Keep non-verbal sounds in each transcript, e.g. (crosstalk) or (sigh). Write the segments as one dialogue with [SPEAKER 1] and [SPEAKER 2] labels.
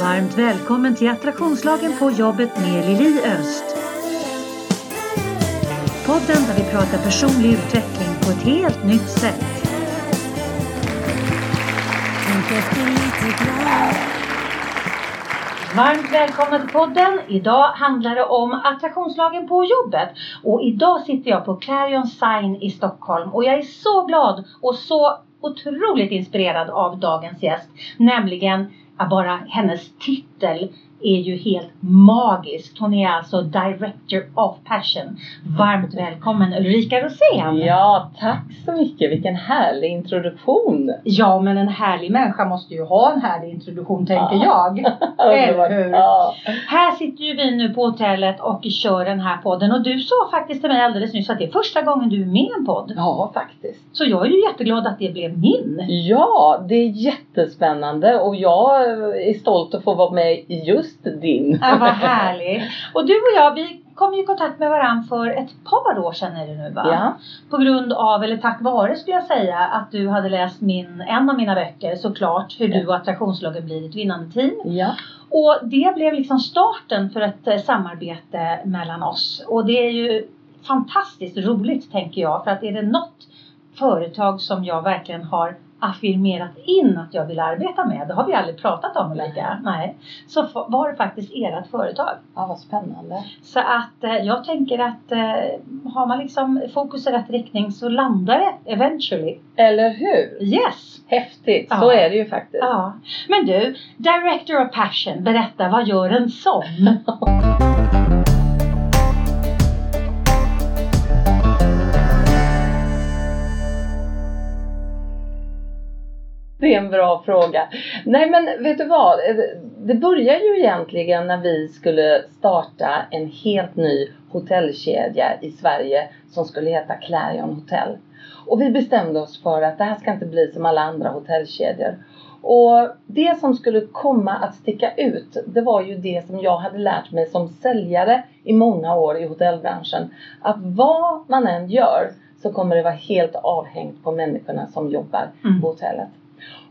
[SPEAKER 1] Varmt välkommen till Attraktionslagen på jobbet med Lili Öst. Podden där vi pratar personlig utveckling på ett helt nytt sätt. Varmt välkomna till podden. Idag handlar det om attraktionslagen på jobbet. Och idag sitter jag på Clarion Sign i Stockholm och jag är så glad och så otroligt inspirerad av dagens gäst. Nämligen bara hennes titel är ju helt magisk. Hon är alltså Director of Passion. Varmt välkommen Ulrika Rosén!
[SPEAKER 2] Ja, tack så mycket. Vilken härlig introduktion!
[SPEAKER 1] Ja, men en härlig människa måste ju ha en härlig introduktion tänker
[SPEAKER 2] Ja.
[SPEAKER 1] jag. (laughs) Eller hur?
[SPEAKER 2] Ja.
[SPEAKER 1] Här sitter ju vi nu på hotellet och kör den här podden och du sa faktiskt till mig alldeles nyss att det är första gången du är med i en podd.
[SPEAKER 2] ja, faktiskt.
[SPEAKER 1] Så jag är ju jätteglad att det blev min.
[SPEAKER 2] Ja, det är jättespännande och jag är stolt att få vara med i just din.
[SPEAKER 1] Ja, vad härligt. Och du och jag, vi kom ju i kontakt med varandra för ett par år sedan är det nu va?
[SPEAKER 2] Ja,
[SPEAKER 1] På grund av, eller tack vare skulle jag säga, att du hade läst min, en av mina böcker såklart, Hur du och attraktionslagen blir ett vinnande team.
[SPEAKER 2] ja,
[SPEAKER 1] Och det blev liksom starten för ett eh, samarbete mellan oss. Och det är ju fantastiskt roligt tänker jag. För att är det något företag som jag verkligen har affirmerat in att jag vill arbeta med. Det har vi aldrig pratat om Ulrika. Nej. Så var det faktiskt ert företag.
[SPEAKER 2] ja vad spännande.
[SPEAKER 1] Så att eh, jag tänker att eh, har man liksom fokus i rätt riktning så landar det eventually.
[SPEAKER 2] Eller hur?
[SPEAKER 1] Yes!
[SPEAKER 2] Häftigt,
[SPEAKER 1] Ja.
[SPEAKER 2] så är det ju faktiskt.
[SPEAKER 1] Ja. Men du, Director of Passion, berätta vad gör en sån? (laughs)
[SPEAKER 2] Det är en bra fråga. Nej men vet du vad? Det börjar ju egentligen när vi skulle starta en helt ny hotellkedja i Sverige som skulle heta Clarion Hotel. Och vi bestämde oss för att det här ska inte bli som alla andra hotellkedjor. Och det som skulle komma att sticka ut, det var ju det som jag hade lärt mig som säljare i många år i hotellbranschen. Att vad man än gör så kommer det vara helt avhängt på människorna som jobbar
[SPEAKER 1] Mm.
[SPEAKER 2] på hotellet.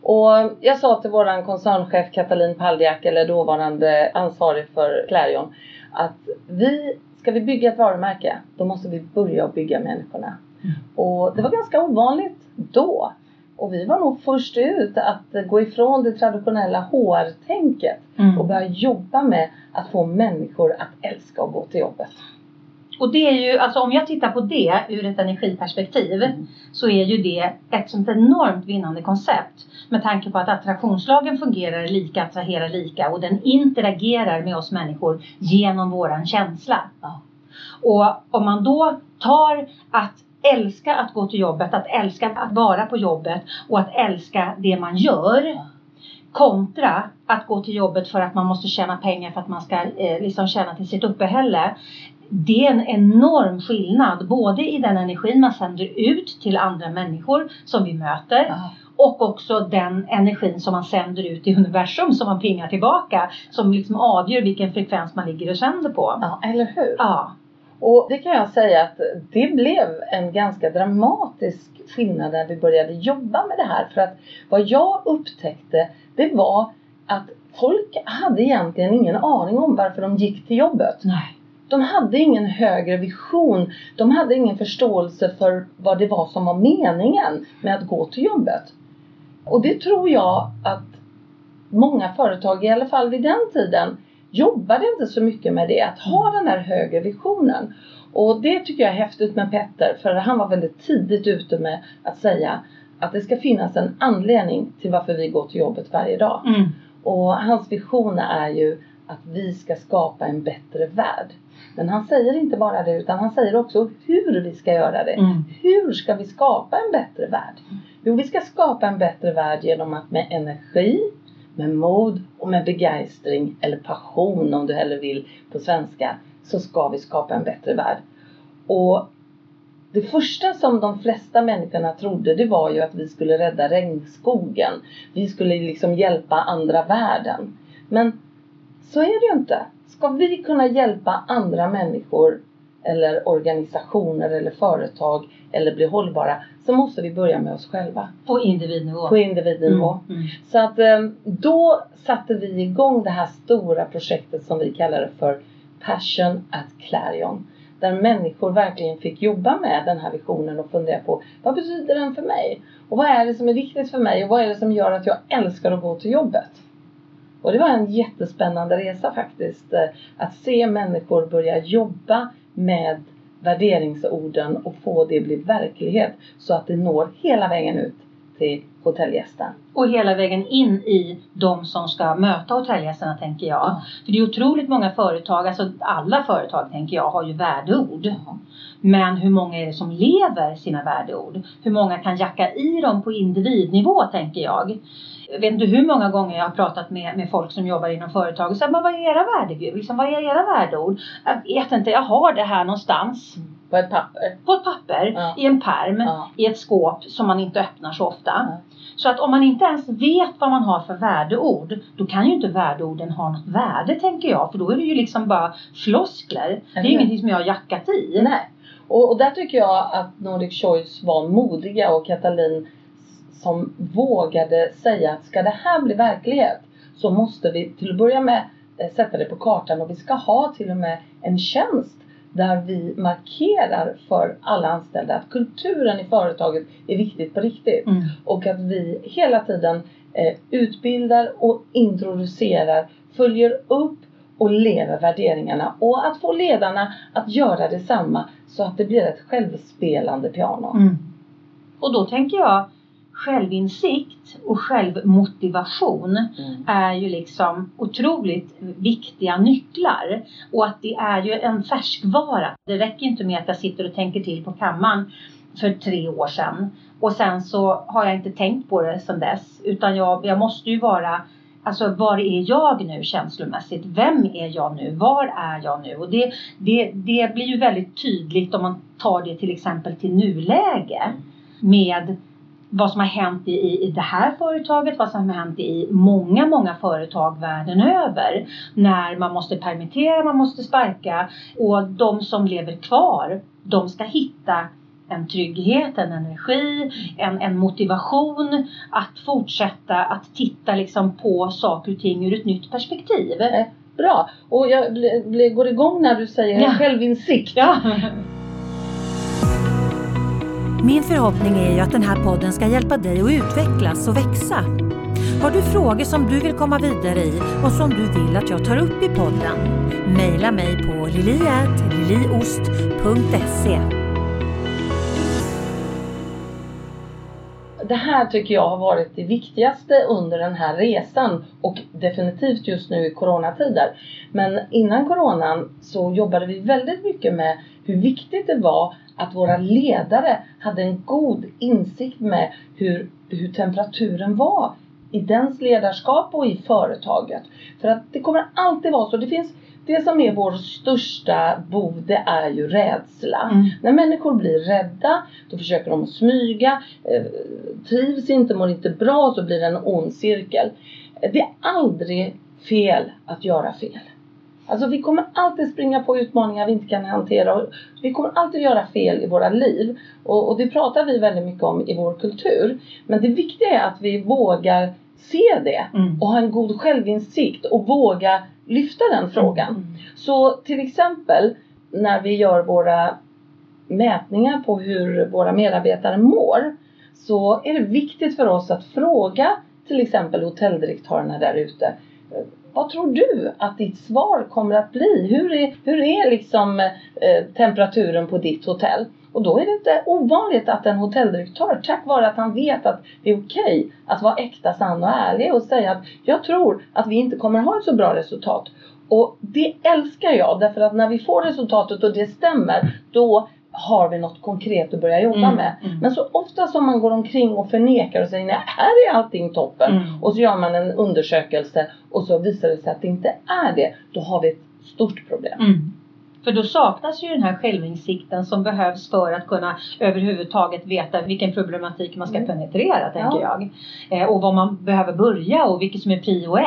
[SPEAKER 2] Och jag sa till våran koncernchef Katalin Paldiak, eller dåvarande ansvarig för Clarion, att vi, ska vi bygga ett varumärke, då måste vi börja bygga människorna.
[SPEAKER 1] Mm.
[SPEAKER 2] Och det var ganska ovanligt då. Och vi var nog först ut att gå ifrån det traditionella HR-tänket
[SPEAKER 1] Mm.
[SPEAKER 2] och börja jobba med att få människor att älska att gå till jobbet.
[SPEAKER 1] Och det är ju, alltså om jag tittar på det ur ett energiperspektiv
[SPEAKER 2] Mm.
[SPEAKER 1] så är ju det ett sånt enormt vinnande koncept. Med tanke på att attraktionslagen fungerar lika, attraherar lika och den interagerar med oss människor genom våran känsla.
[SPEAKER 2] Ja.
[SPEAKER 1] Och om man då tar att älska att gå till jobbet, att älska att vara på jobbet och att älska det man gör kontra att gå till jobbet för att man måste tjäna pengar för att man ska eh, liksom tjäna till sitt uppehälle. Det är en enorm skillnad både i den energin man sänder ut till andra människor som vi möter
[SPEAKER 2] Ja.
[SPEAKER 1] och också den energin som man sänder ut i universum som man pingar tillbaka som liksom avgör vilken frekvens man ligger och sänder på.
[SPEAKER 2] ja, eller hur?
[SPEAKER 1] Ja.
[SPEAKER 2] Och det kan jag säga att det blev en ganska dramatisk skillnad när vi började jobba med det här. För att vad jag upptäckte det var att folk hade egentligen ingen aning om varför de gick till jobbet.
[SPEAKER 1] Nej.
[SPEAKER 2] De hade ingen högre vision. De hade ingen förståelse för vad det var som var meningen med att gå till jobbet. Och det tror jag att många företag, i alla fall vid den tiden, jobbade inte så mycket med det. Att ha den här högre visionen. Och det tycker jag är häftigt med Petter. För han var väldigt tidigt ute med att säga att det ska finnas en anledning till varför vi går till jobbet varje dag.
[SPEAKER 1] Mm.
[SPEAKER 2] Och hans vision är ju att vi ska skapa en bättre värld. Men han säger inte bara det utan han säger också hur vi ska göra det.
[SPEAKER 1] Mm.
[SPEAKER 2] Hur ska vi skapa en bättre värld? Jo, vi ska skapa en bättre värld genom att med energi, med mod och med begeistring eller passion om du hellre vill på svenska så ska vi skapa en bättre värld. Och det första som de flesta människorna trodde det var ju att vi skulle rädda regnskogen. Vi skulle liksom hjälpa andra världen. Men så är det ju inte. Ska vi kunna hjälpa andra människor eller organisationer eller företag eller bli hållbara så måste vi börja med oss själva.
[SPEAKER 1] På individnivå.
[SPEAKER 2] På individnivå.
[SPEAKER 1] Mm, mm.
[SPEAKER 2] Så att eh, då satte vi igång det här stora projektet som vi kallar det för Passion at Clarion. Där människor verkligen fick jobba med den här visionen och fundera på vad betyder den för mig? Och vad är det som är viktigt för mig? Och vad är det som gör att jag älskar att gå till jobbet? Och det var en jättespännande resa faktiskt. eh, Att se människor börja jobba med värderingsorden och få det bli verklighet så att det når hela vägen ut till hotellgästen.
[SPEAKER 1] Och hela vägen in i de som ska möta hotellgästerna tänker jag.
[SPEAKER 2] Ja.
[SPEAKER 1] För det är otroligt många företag, alltså alla företag tänker jag har ju värdeord. Men hur många är det som lever sina värdeord? Hur många kan jacka i dem på individnivå tänker jag. Jag vet inte hur många gånger jag har pratat med, med folk som jobbar inom företag och sagt men vad är era värdeord? Liksom, vad är era värdeord? Jag vet inte, jag har det här någonstans.
[SPEAKER 2] På ett papper.
[SPEAKER 1] På ett papper,
[SPEAKER 2] Ja.
[SPEAKER 1] i en perm,
[SPEAKER 2] Ja.
[SPEAKER 1] i ett skåp som man inte öppnar så ofta.
[SPEAKER 2] Ja.
[SPEAKER 1] Så att om man inte ens vet vad man har för värdeord, då kan ju inte värdeorden ha något värde tänker jag. För då är det ju liksom bara floskler. Det är ju ingenting som jag har jackat i.
[SPEAKER 2] Nej. Och, och där tycker jag att Nordic Choice var modiga och Katalin som vågade säga att ska det här bli verklighet så måste vi till att börja med eh, sätta det på kartan och vi ska ha till och med en tjänst där vi markerar för alla anställda att kulturen i företaget är viktigt på riktigt.
[SPEAKER 1] Mm.
[SPEAKER 2] Och att vi hela tiden eh, utbildar och introducerar, följer upp och lever värderingarna. Och att få ledarna att göra detsamma så att det blir ett självspelande piano.
[SPEAKER 1] Mm. Och då tänker jag självinsikt och självmotivation
[SPEAKER 2] Mm.
[SPEAKER 1] är ju liksom otroligt viktiga nycklar. Och att det är ju en färskvara. Det räcker inte med att jag sitter och tänker till på kammaren för tre år sedan. Och sen så har jag inte tänkt på det sedan dess. Utan jag, jag måste ju vara Alltså var är jag nu känslomässigt? Vem är jag nu? Var är jag nu? Och det, det, det blir ju väldigt tydligt om man tar det till exempel till nuläge. Med vad som har hänt i, i, det här företaget, vad som har hänt i många, många företag världen över. När man måste permittera, man måste sparka och de som lever kvar, de ska hitta en trygghet, en energi, en, en motivation att fortsätta att titta liksom på saker och ting ur ett nytt perspektiv.
[SPEAKER 2] Bra! Och jag går igång när du säger
[SPEAKER 1] Ja.
[SPEAKER 2] självinsikt.
[SPEAKER 1] Ja.
[SPEAKER 3] Min förhoppning är ju att den här podden ska hjälpa dig att utvecklas och växa. Har du frågor som du vill komma vidare i och som du vill att jag tar upp i podden? Maila mig på liliat.liliost.se
[SPEAKER 2] Det här tycker jag har varit det viktigaste under den här resan och definitivt just nu i coronatider. Men innan coronan så jobbade vi väldigt mycket med hur viktigt det var att våra ledare hade en god insikt med hur, hur temperaturen var i dens ledarskap och i företaget. För att det kommer alltid vara så. Det finns det som är vår största bov, det är ju rädsla.
[SPEAKER 1] Mm.
[SPEAKER 2] När människor blir rädda, då försöker de smyga, eh, trivs inte, mår inte bra, så blir det en ond cirkel. Det är aldrig fel att göra fel. Alltså vi kommer alltid springa på utmaningar vi inte kan hantera. Vi kommer alltid göra fel i våra liv. Och, och det pratar vi väldigt mycket om i vår kultur. Men det viktiga är att vi vågar se det
[SPEAKER 1] Mm.
[SPEAKER 2] och ha en god självinsikt och våga lyfta den frågan.
[SPEAKER 1] Mm.
[SPEAKER 2] Så till exempel när vi gör våra mätningar på hur våra medarbetare mår så är det viktigt för oss att fråga till exempel hotelldirektörerna där ute. Vad tror du att ditt svar kommer att bli? Hur är, hur är liksom eh, temperaturen på ditt hotell? Och då är det inte ovanligt att en hotelldirektör, tack vare att han vet att det är okej att vara äkta, sann och ärlig och säga att jag tror att vi inte kommer ha ett så bra resultat. Och det älskar jag därför att när vi får resultatet och det stämmer då har vi något konkret att börja jobba
[SPEAKER 1] Mm,
[SPEAKER 2] med.
[SPEAKER 1] mm.
[SPEAKER 2] Men så ofta som man går omkring och förnekar och säger nej här är allting toppen
[SPEAKER 1] Mm.
[SPEAKER 2] och så gör man en undersökelse och så visar det sig att det inte är det. Då har vi ett stort problem.
[SPEAKER 1] Mm. För då saknas ju den här självinsikten som behövs för att kunna överhuvudtaget veta vilken problematik man ska
[SPEAKER 2] Mm.
[SPEAKER 1] penetrera, tänker
[SPEAKER 2] Ja.
[SPEAKER 1] jag. Eh, och var man behöver börja och vilket som är prio ett.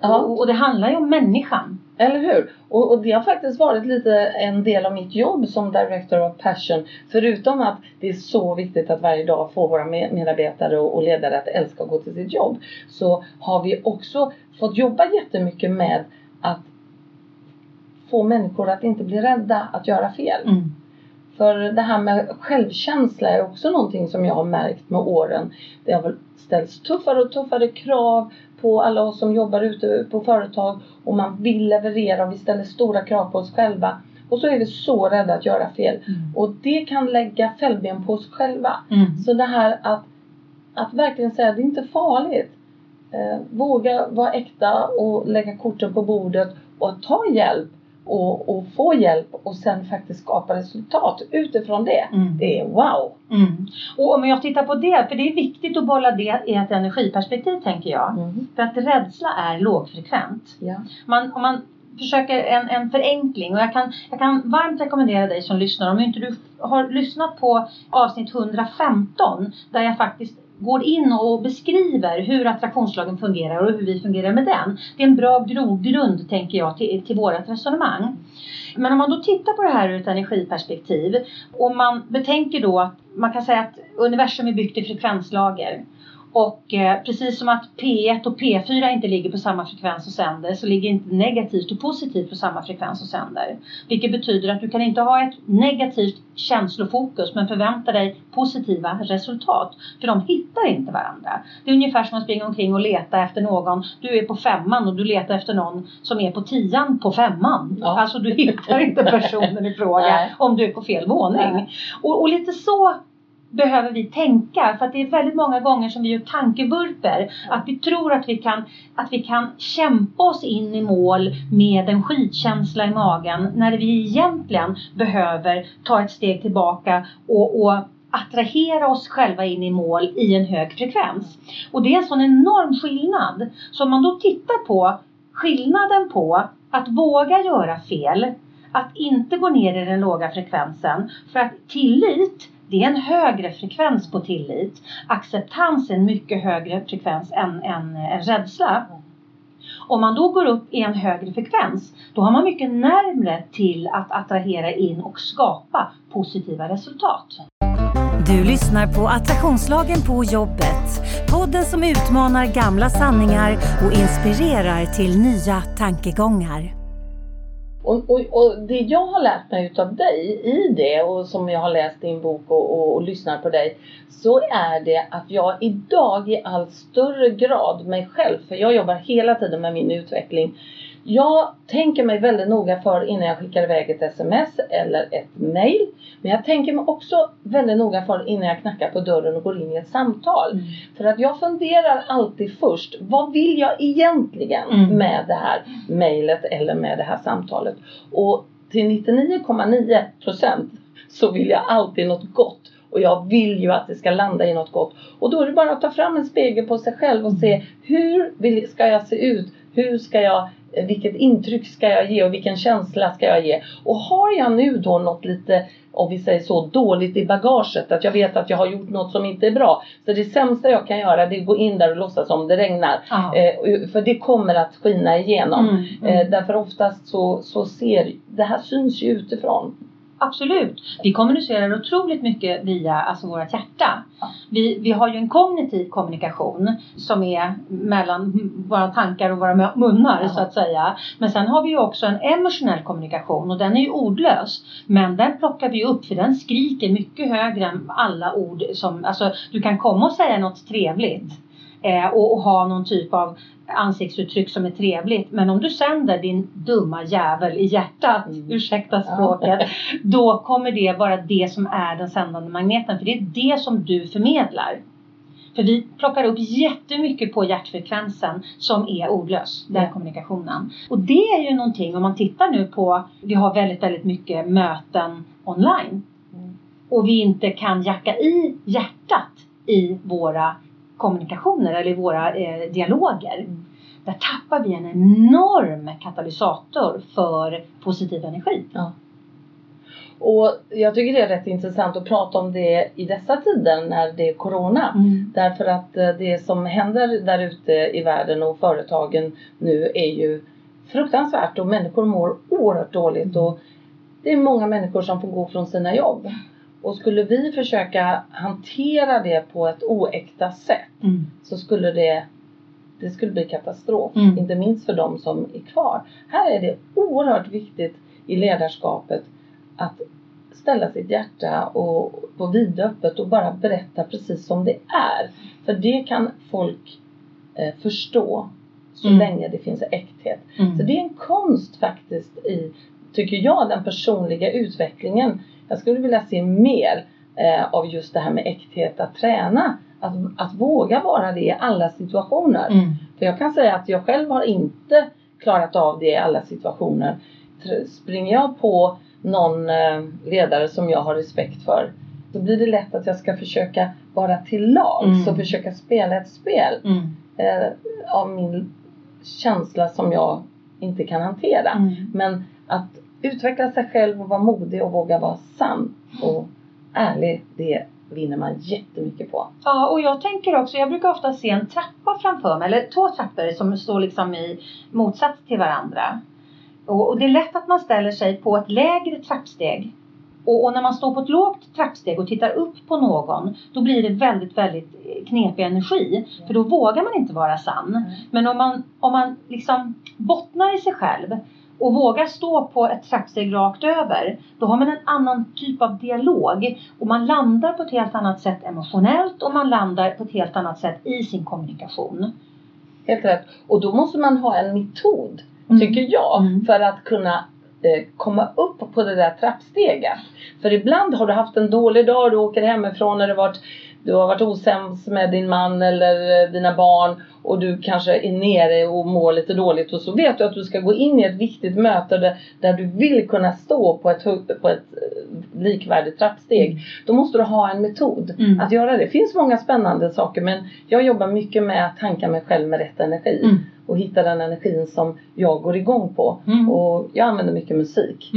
[SPEAKER 2] Ja.
[SPEAKER 1] Och, och det handlar ju om människan.
[SPEAKER 2] Eller hur? Och, och det har faktiskt varit lite en del av mitt jobb som Director of Passion. Förutom att det är så viktigt att varje dag få våra me- medarbetare och, och ledare att älska att gå till sitt jobb. Så har vi också fått jobba jättemycket med att få människor att inte bli rädda att göra fel.
[SPEAKER 1] Mm.
[SPEAKER 2] För det här med självkänsla är också någonting som jag har märkt med åren. Det har väl ställts tuffare och tuffare krav på alla oss som jobbar ute på företag och man vill leverera och vi ställer stora krav på oss själva. Och så är vi så rädda att göra fel.
[SPEAKER 1] Mm.
[SPEAKER 2] Och det kan lägga fällben på oss själva.
[SPEAKER 1] Mm.
[SPEAKER 2] Så det här att, att verkligen säga att det är inte farligt. Eh, våga vara äkta och lägga korten på bordet och ta hjälp och, och få hjälp och sen faktiskt skapa resultat utifrån det.
[SPEAKER 1] Mm.
[SPEAKER 2] Det är wow!
[SPEAKER 1] Mm. Och om jag tittar på det, för det är viktigt att bolla det i ett energiperspektiv tänker jag.
[SPEAKER 2] Mm.
[SPEAKER 1] För att rädsla är lågfrekvent.
[SPEAKER 2] Ja.
[SPEAKER 1] Man, om man försöker en, en förenkling och jag kan, jag kan varmt rekommendera dig som lyssnar om inte du har lyssnat på avsnitt 115 där jag faktiskt går in och beskriver hur attraktionslagen fungerar och hur vi fungerar med den. Det är en bra grogrund tänker jag till, till vårt resonemang. Men om man då tittar på det här ur ett energiperspektiv och man betänker då att man kan säga att universum är byggt i frekvenslager. Och eh, precis som att P1 och P4 inte ligger på samma frekvens och sänder så ligger inte negativt och positivt på samma frekvens och sänder. Vilket betyder att du kan inte ha ett negativt känslofokus men förvänta dig positiva resultat. För de hittar inte varandra. Det är ungefär som att springa omkring och leta efter någon. Du är på femman och du letar efter någon som är på tian på femman.
[SPEAKER 2] Ja.
[SPEAKER 1] Alltså du hittar inte personen i fråga (laughs) om du är på fel våning. Och, och lite så behöver vi tänka för att det är väldigt många gånger som vi gör tankevurper. Att vi tror att vi, kan, att vi kan kämpa oss in i mål med en skitkänsla i magen när vi egentligen behöver ta ett steg tillbaka och, och attrahera oss själva in i mål i en hög frekvens. Och det är en sån enorm skillnad. Så om man då tittar på skillnaden på att våga göra fel, att inte gå ner i den låga frekvensen. För att tillit, det är en högre frekvens på tillit. Acceptans är en mycket högre frekvens än, än, än rädsla. Om man då går upp i en högre frekvens, då har man mycket närmre till att attrahera in och skapa positiva resultat.
[SPEAKER 3] Du lyssnar på Attraktionslagen på jobbet. Podden som utmanar gamla sanningar och inspirerar till nya tankegångar.
[SPEAKER 2] Och, och, och det jag har lärt mig utav dig i det och som jag har läst din bok och, och, och lyssnar på dig så är det att jag idag i allt större grad mig själv, för jag jobbar hela tiden med min utveckling. Jag tänker mig väldigt noga för innan jag skickar iväg ett sms eller ett mail. Men jag tänker mig också väldigt noga för innan jag knackar på dörren och går in i ett samtal. För att jag funderar alltid först, vad vill jag egentligen
[SPEAKER 1] Mm.
[SPEAKER 2] med det här mejlet eller med det här samtalet? Och till 99,9 procent så vill jag alltid något gott. Och jag vill ju att det ska landa i något gott. Och då är det bara att ta fram en spegel på sig själv och se hur vill, ska jag se ut? Hur ska jag, vilket intryck ska jag ge och vilken känsla ska jag ge? Och har jag nu då något lite, om vi säger så, dåligt i bagaget, att jag vet att jag har gjort något som inte är bra. Så det sämsta jag kan göra det är att gå in där och låtsas som det regnar. Eh, för det kommer att skina igenom.
[SPEAKER 1] Mm, mm.
[SPEAKER 2] Eh, därför oftast så, så ser, det här syns ju utifrån.
[SPEAKER 1] Absolut. Vi kommunicerar otroligt mycket via alltså vårt hjärta. Vi, vi har ju en kognitiv kommunikation som är mellan våra tankar och våra mu- munnar
[SPEAKER 2] Ja.
[SPEAKER 1] så att säga. Men sen har vi ju också en emotionell kommunikation och den är ju ordlös. Men den plockar vi upp för den skriker mycket högre än alla ord som, alltså du kan komma och säga något trevligt eh, och ha någon typ av ansiktsuttryck som är trevligt. Men om du sänder din dumma jävel i hjärtat,
[SPEAKER 2] Mm.
[SPEAKER 1] ursäkta språket, (laughs) då kommer det vara det som är den sändande magneten. För det är det som du förmedlar. För vi plockar upp jättemycket på hjärtfrekvensen som är ordlös, den
[SPEAKER 2] Ja.
[SPEAKER 1] kommunikationen. Och det är ju någonting, om man tittar nu på, vi har väldigt, väldigt mycket möten online.
[SPEAKER 2] Mm.
[SPEAKER 1] Och vi inte kan jacka i hjärtat i våra kommunikationer eller i våra eh, dialoger.
[SPEAKER 2] Mm.
[SPEAKER 1] Där tappar vi en enorm katalysator för positiv energi.
[SPEAKER 2] Och jag tycker det är rätt intressant att prata om det i dessa tider när det är Corona.
[SPEAKER 1] Mm.
[SPEAKER 2] Därför att eh, det som händer där ute i världen och företagen nu är ju fruktansvärt och människor mår oerhört dåligt och det är många människor som får gå från sina jobb. Och skulle vi försöka hantera det på ett oäkta sätt
[SPEAKER 1] Mm.
[SPEAKER 2] så skulle det, det skulle bli katastrof.
[SPEAKER 1] Mm.
[SPEAKER 2] Inte minst för de som är kvar. Här är det oerhört viktigt i ledarskapet att ställa sitt hjärta och på vidöppet och bara berätta precis som det är. För det kan folk eh, förstå så
[SPEAKER 1] Mm.
[SPEAKER 2] länge det finns äkthet.
[SPEAKER 1] Mm.
[SPEAKER 2] Så det är en konst faktiskt i, tycker jag, den personliga utvecklingen. Jag skulle vilja se mer eh, av just det här med äkthet, att träna. Att, att våga vara det i alla situationer.
[SPEAKER 1] Mm.
[SPEAKER 2] För jag kan säga att jag själv har inte klarat av det i alla situationer. Springer jag på någon eh, ledare som jag har respekt för då blir det lätt att jag ska försöka vara till lags
[SPEAKER 1] Mm.
[SPEAKER 2] och försöka spela ett spel
[SPEAKER 1] Mm.
[SPEAKER 2] eh, av min känsla som jag inte kan hantera.
[SPEAKER 1] Mm.
[SPEAKER 2] Men att utveckla sig själv och vara modig och våga vara sann och ärlig, det vinner man jättemycket på.
[SPEAKER 1] Ja, och jag tänker också, jag brukar ofta se en trappa framför mig, eller två trappor som står liksom i motsats till varandra. Och, och det är lätt att man ställer sig på ett lägre trappsteg. Och, och när man står på ett lågt trappsteg och tittar upp på någon, då blir det väldigt, väldigt knepig energi. För då vågar man inte vara sann. Men om man, om man liksom bottnar i sig själv och vågar stå på ett trappsteg rakt över, då har man en annan typ av dialog. Och man landar på ett helt annat sätt emotionellt och man landar på ett helt annat sätt i sin kommunikation.
[SPEAKER 2] Helt rätt. Och då måste man ha en metod,
[SPEAKER 1] Mm.
[SPEAKER 2] tycker jag,
[SPEAKER 1] Mm.
[SPEAKER 2] för att kunna eh, komma upp på det där trappsteget. För ibland har du haft en dålig dag, du åker hemifrån när det varit du har varit osams med din man eller eh, dina barn och du kanske är nere och mår lite dåligt och så vet du att du ska gå in i ett viktigt möte där, där du vill kunna stå på ett, på ett eh, likvärdigt trappsteg. Då måste du ha en metod
[SPEAKER 1] Mm.
[SPEAKER 2] att göra det. Det finns många spännande saker men jag jobbar mycket med att tanka mig själv med rätt energi
[SPEAKER 1] Mm.
[SPEAKER 2] och hitta den energin som jag går igång på.
[SPEAKER 1] Mm.
[SPEAKER 2] Och jag använder mycket musik.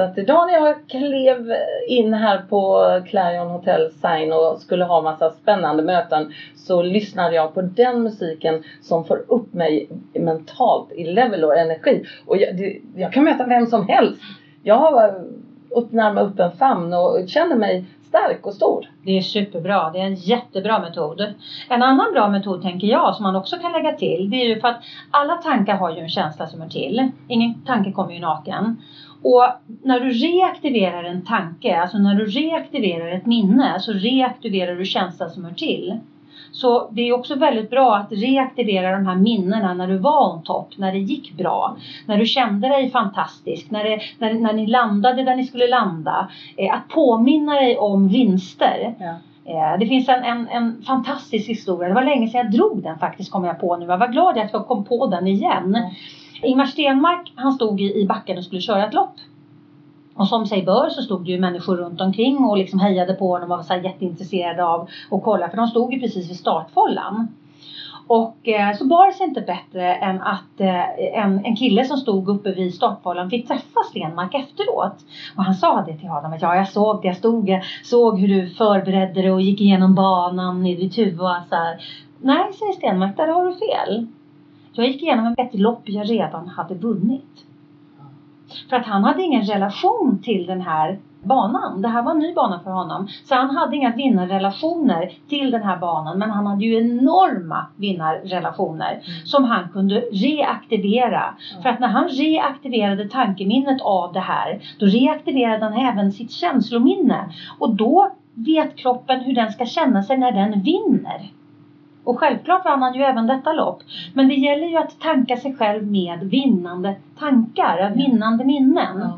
[SPEAKER 2] Så att idag när jag klev in här på Clarion Hotel Sign och skulle ha massa spännande möten så lyssnade jag på den musiken som får upp mig mentalt i level och energi. Och jag, det, jag kan möta vem som helst. Jag har eh, öppnar mig upp en famn och känner mig stark och stor.
[SPEAKER 1] Det är superbra. Det är en jättebra metod. En annan bra metod tänker jag som man också kan lägga till. Det är ju för att alla tankar har ju en känsla som är till. Ingen tanke kommer ju naken. Och när du reaktiverar en tanke, alltså när du reaktiverar ett minne, så reaktiverar du känslan som hör till. Så det är också väldigt bra att reaktivera de här minnena när du var on top, när det gick bra, när du kände dig fantastisk, när, det, när, när ni landade där ni skulle landa. Eh, att påminna dig om vinster.
[SPEAKER 2] Ja.
[SPEAKER 1] Eh, Det finns en, en, en fantastisk historia. Det var länge sedan jag drog den faktiskt, kom jag på nu. Jag var glad att jag kom på den igen.
[SPEAKER 2] Mm.
[SPEAKER 1] Ingmar Stenmark, han stod i, backen och skulle köra ett lopp. Och som sig bör så stod det ju människor runt omkring och liksom hejade på honom och var så jätteintresserade av att kolla. För de stod ju precis vid startfållan. Och eh, så bar det sig inte bättre än att eh, en, en kille som stod uppe vid startfållan fick träffa Stenmark efteråt. Och han sa det till honom att ja, jag såg det, jag stod, jag såg hur du förberedde dig och gick igenom banan i ditt huvud och så här. Nej, säger Stenmark, där har du fel. Jag gick igenom ett lopp jag redan hade vunnit. För att han hade ingen relation till den här banan. Det här var en ny bana för honom. Så han hade inga vinnarrelationer till den här banan. Men han hade ju enorma vinnarrelationer som han kunde reaktivera. För att när han reaktiverade tankeminnet av det här, då reaktiverade han även sitt känslominne. Och då vet kroppen hur den ska känna sig när den vinner. Och självklart vann han ju även detta lopp. Men det gäller ju att tanka sig själv med vinnande tankar, vinnande minnen.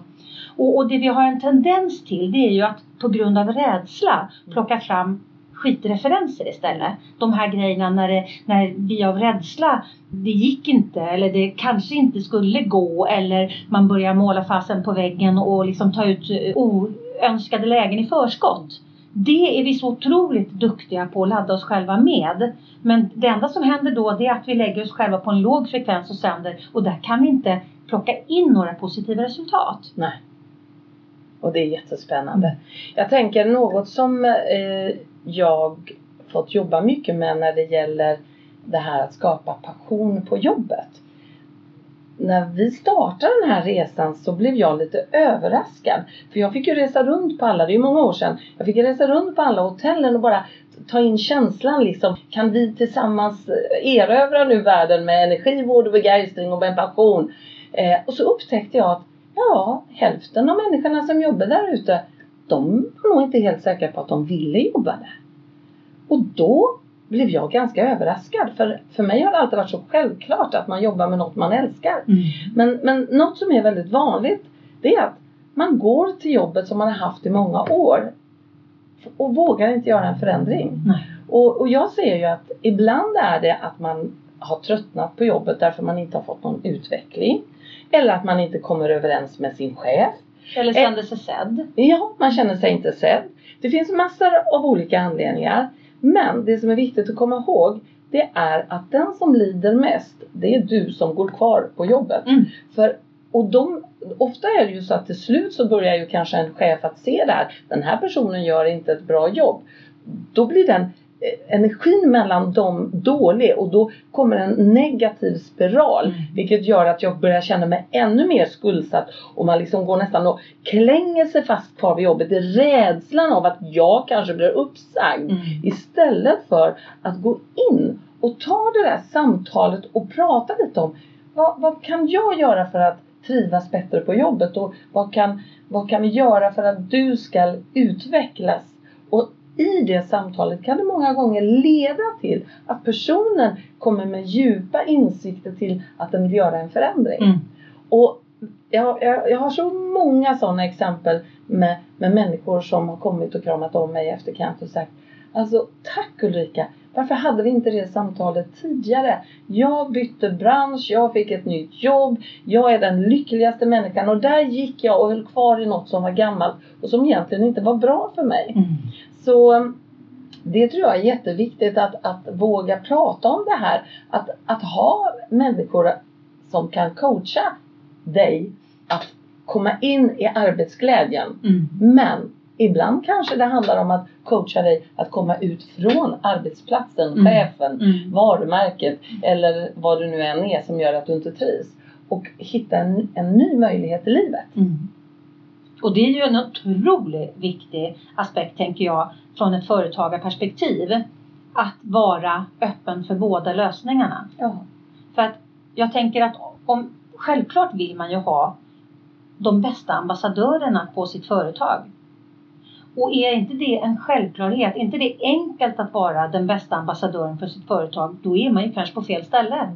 [SPEAKER 1] Och, och det vi har en tendens till det är ju att på grund av rädsla plocka fram skitreferenser istället. De här grejerna när, det, när vi av rädsla, det gick inte eller det kanske inte skulle gå eller man börjar måla fasen på väggen och liksom ta ut eh, oönskade lägen i förskott. Det är vi så otroligt duktiga på att ladda oss själva med. Men det enda som händer då det är att vi lägger oss själva på en låg frekvens och sänder och där kan vi inte plocka in några positiva resultat.
[SPEAKER 2] Nej. Och det är jättespännande. Jag tänker något som eh, jag fått jobba mycket med när det gäller det här att skapa passion på jobbet. När vi startade den här resan så blev jag lite överraskad. För jag fick ju resa runt på alla, det är ju många år sedan. Jag fick resa runt på alla hotellen och bara ta in känslan liksom. Kan vi tillsammans eh, erövra nu världen med energi, vård och begeistring och med passion? Eh, och så upptäckte jag att ja, hälften av människorna som jobbar där ute de var nog inte helt säkra på att de ville jobba där. Och då blev jag ganska överraskad. För, för mig har det alltid varit så självklart att man jobbar med något man älskar.
[SPEAKER 1] Mm.
[SPEAKER 2] Men, men något som är väldigt vanligt det är att man går till jobbet som man har haft i många år och vågar inte göra en förändring.
[SPEAKER 1] Nej.
[SPEAKER 2] Och, och jag ser ju att ibland är det att man har tröttnat på jobbet därför man inte har fått någon utveckling. Eller att man inte kommer överens med sin chef.
[SPEAKER 1] Eller kände sig sedd.
[SPEAKER 2] Ja, man känner sig inte sedd. Det finns massor av olika anledningar. Men det som är viktigt att komma ihåg det är att den som lider mest det är du som går kvar på jobbet.
[SPEAKER 1] Mm.
[SPEAKER 2] För, och de, ofta är det ju så att till slut så börjar ju kanske en chef att se det här. Den här personen gör inte ett bra jobb. Då blir den eh, energin mellan dem dålig och då kommer en negativ spiral.
[SPEAKER 1] Mm.
[SPEAKER 2] Vilket gör att jag börjar känna mig ännu mer skuldsatt och man liksom går nästan och klänger sig fast kvar vid jobbet i rädslan av att jag kanske blir uppsagd.
[SPEAKER 1] Mm.
[SPEAKER 2] Istället för att gå in och ta det där samtalet och prata lite om vad, vad kan jag göra för att trivas bättre på jobbet och vad kan, vad kan vi göra för att du ska utvecklas? Och i det samtalet kan det många gånger leda till att personen kommer med djupa insikter till att den vill göra en förändring.
[SPEAKER 1] Mm.
[SPEAKER 2] Och jag, jag, jag har så många sådana exempel med, med människor som har kommit och kramat om mig efter Kent och sagt Alltså tack Ulrika! Varför hade vi inte det samtalet tidigare? Jag bytte bransch, jag fick ett nytt jobb, jag är den lyckligaste människan och där gick jag och höll kvar i något som var gammalt och som egentligen inte var bra för mig.
[SPEAKER 1] Mm.
[SPEAKER 2] Så det tror jag är jätteviktigt att, att våga prata om det här. Att, att ha människor som kan coacha dig att komma in i arbetsglädjen.
[SPEAKER 1] Mm.
[SPEAKER 2] Men ibland kanske det handlar om att coacha dig att komma ut från arbetsplatsen,
[SPEAKER 1] Mm.
[SPEAKER 2] chefen,
[SPEAKER 1] Mm.
[SPEAKER 2] varumärket eller vad det nu än är som gör att du inte trivs. Och hitta en, en ny möjlighet i livet.
[SPEAKER 1] Mm. Och det är ju en otroligt viktig aspekt tänker jag från ett företagarperspektiv. Att vara öppen för båda lösningarna.
[SPEAKER 2] Ja.
[SPEAKER 1] För att jag tänker att om, självklart vill man ju ha de bästa ambassadörerna på sitt företag. Och är inte det en självklarhet, är inte det enkelt att vara den bästa ambassadören för sitt företag, då är man ju kanske på fel ställe.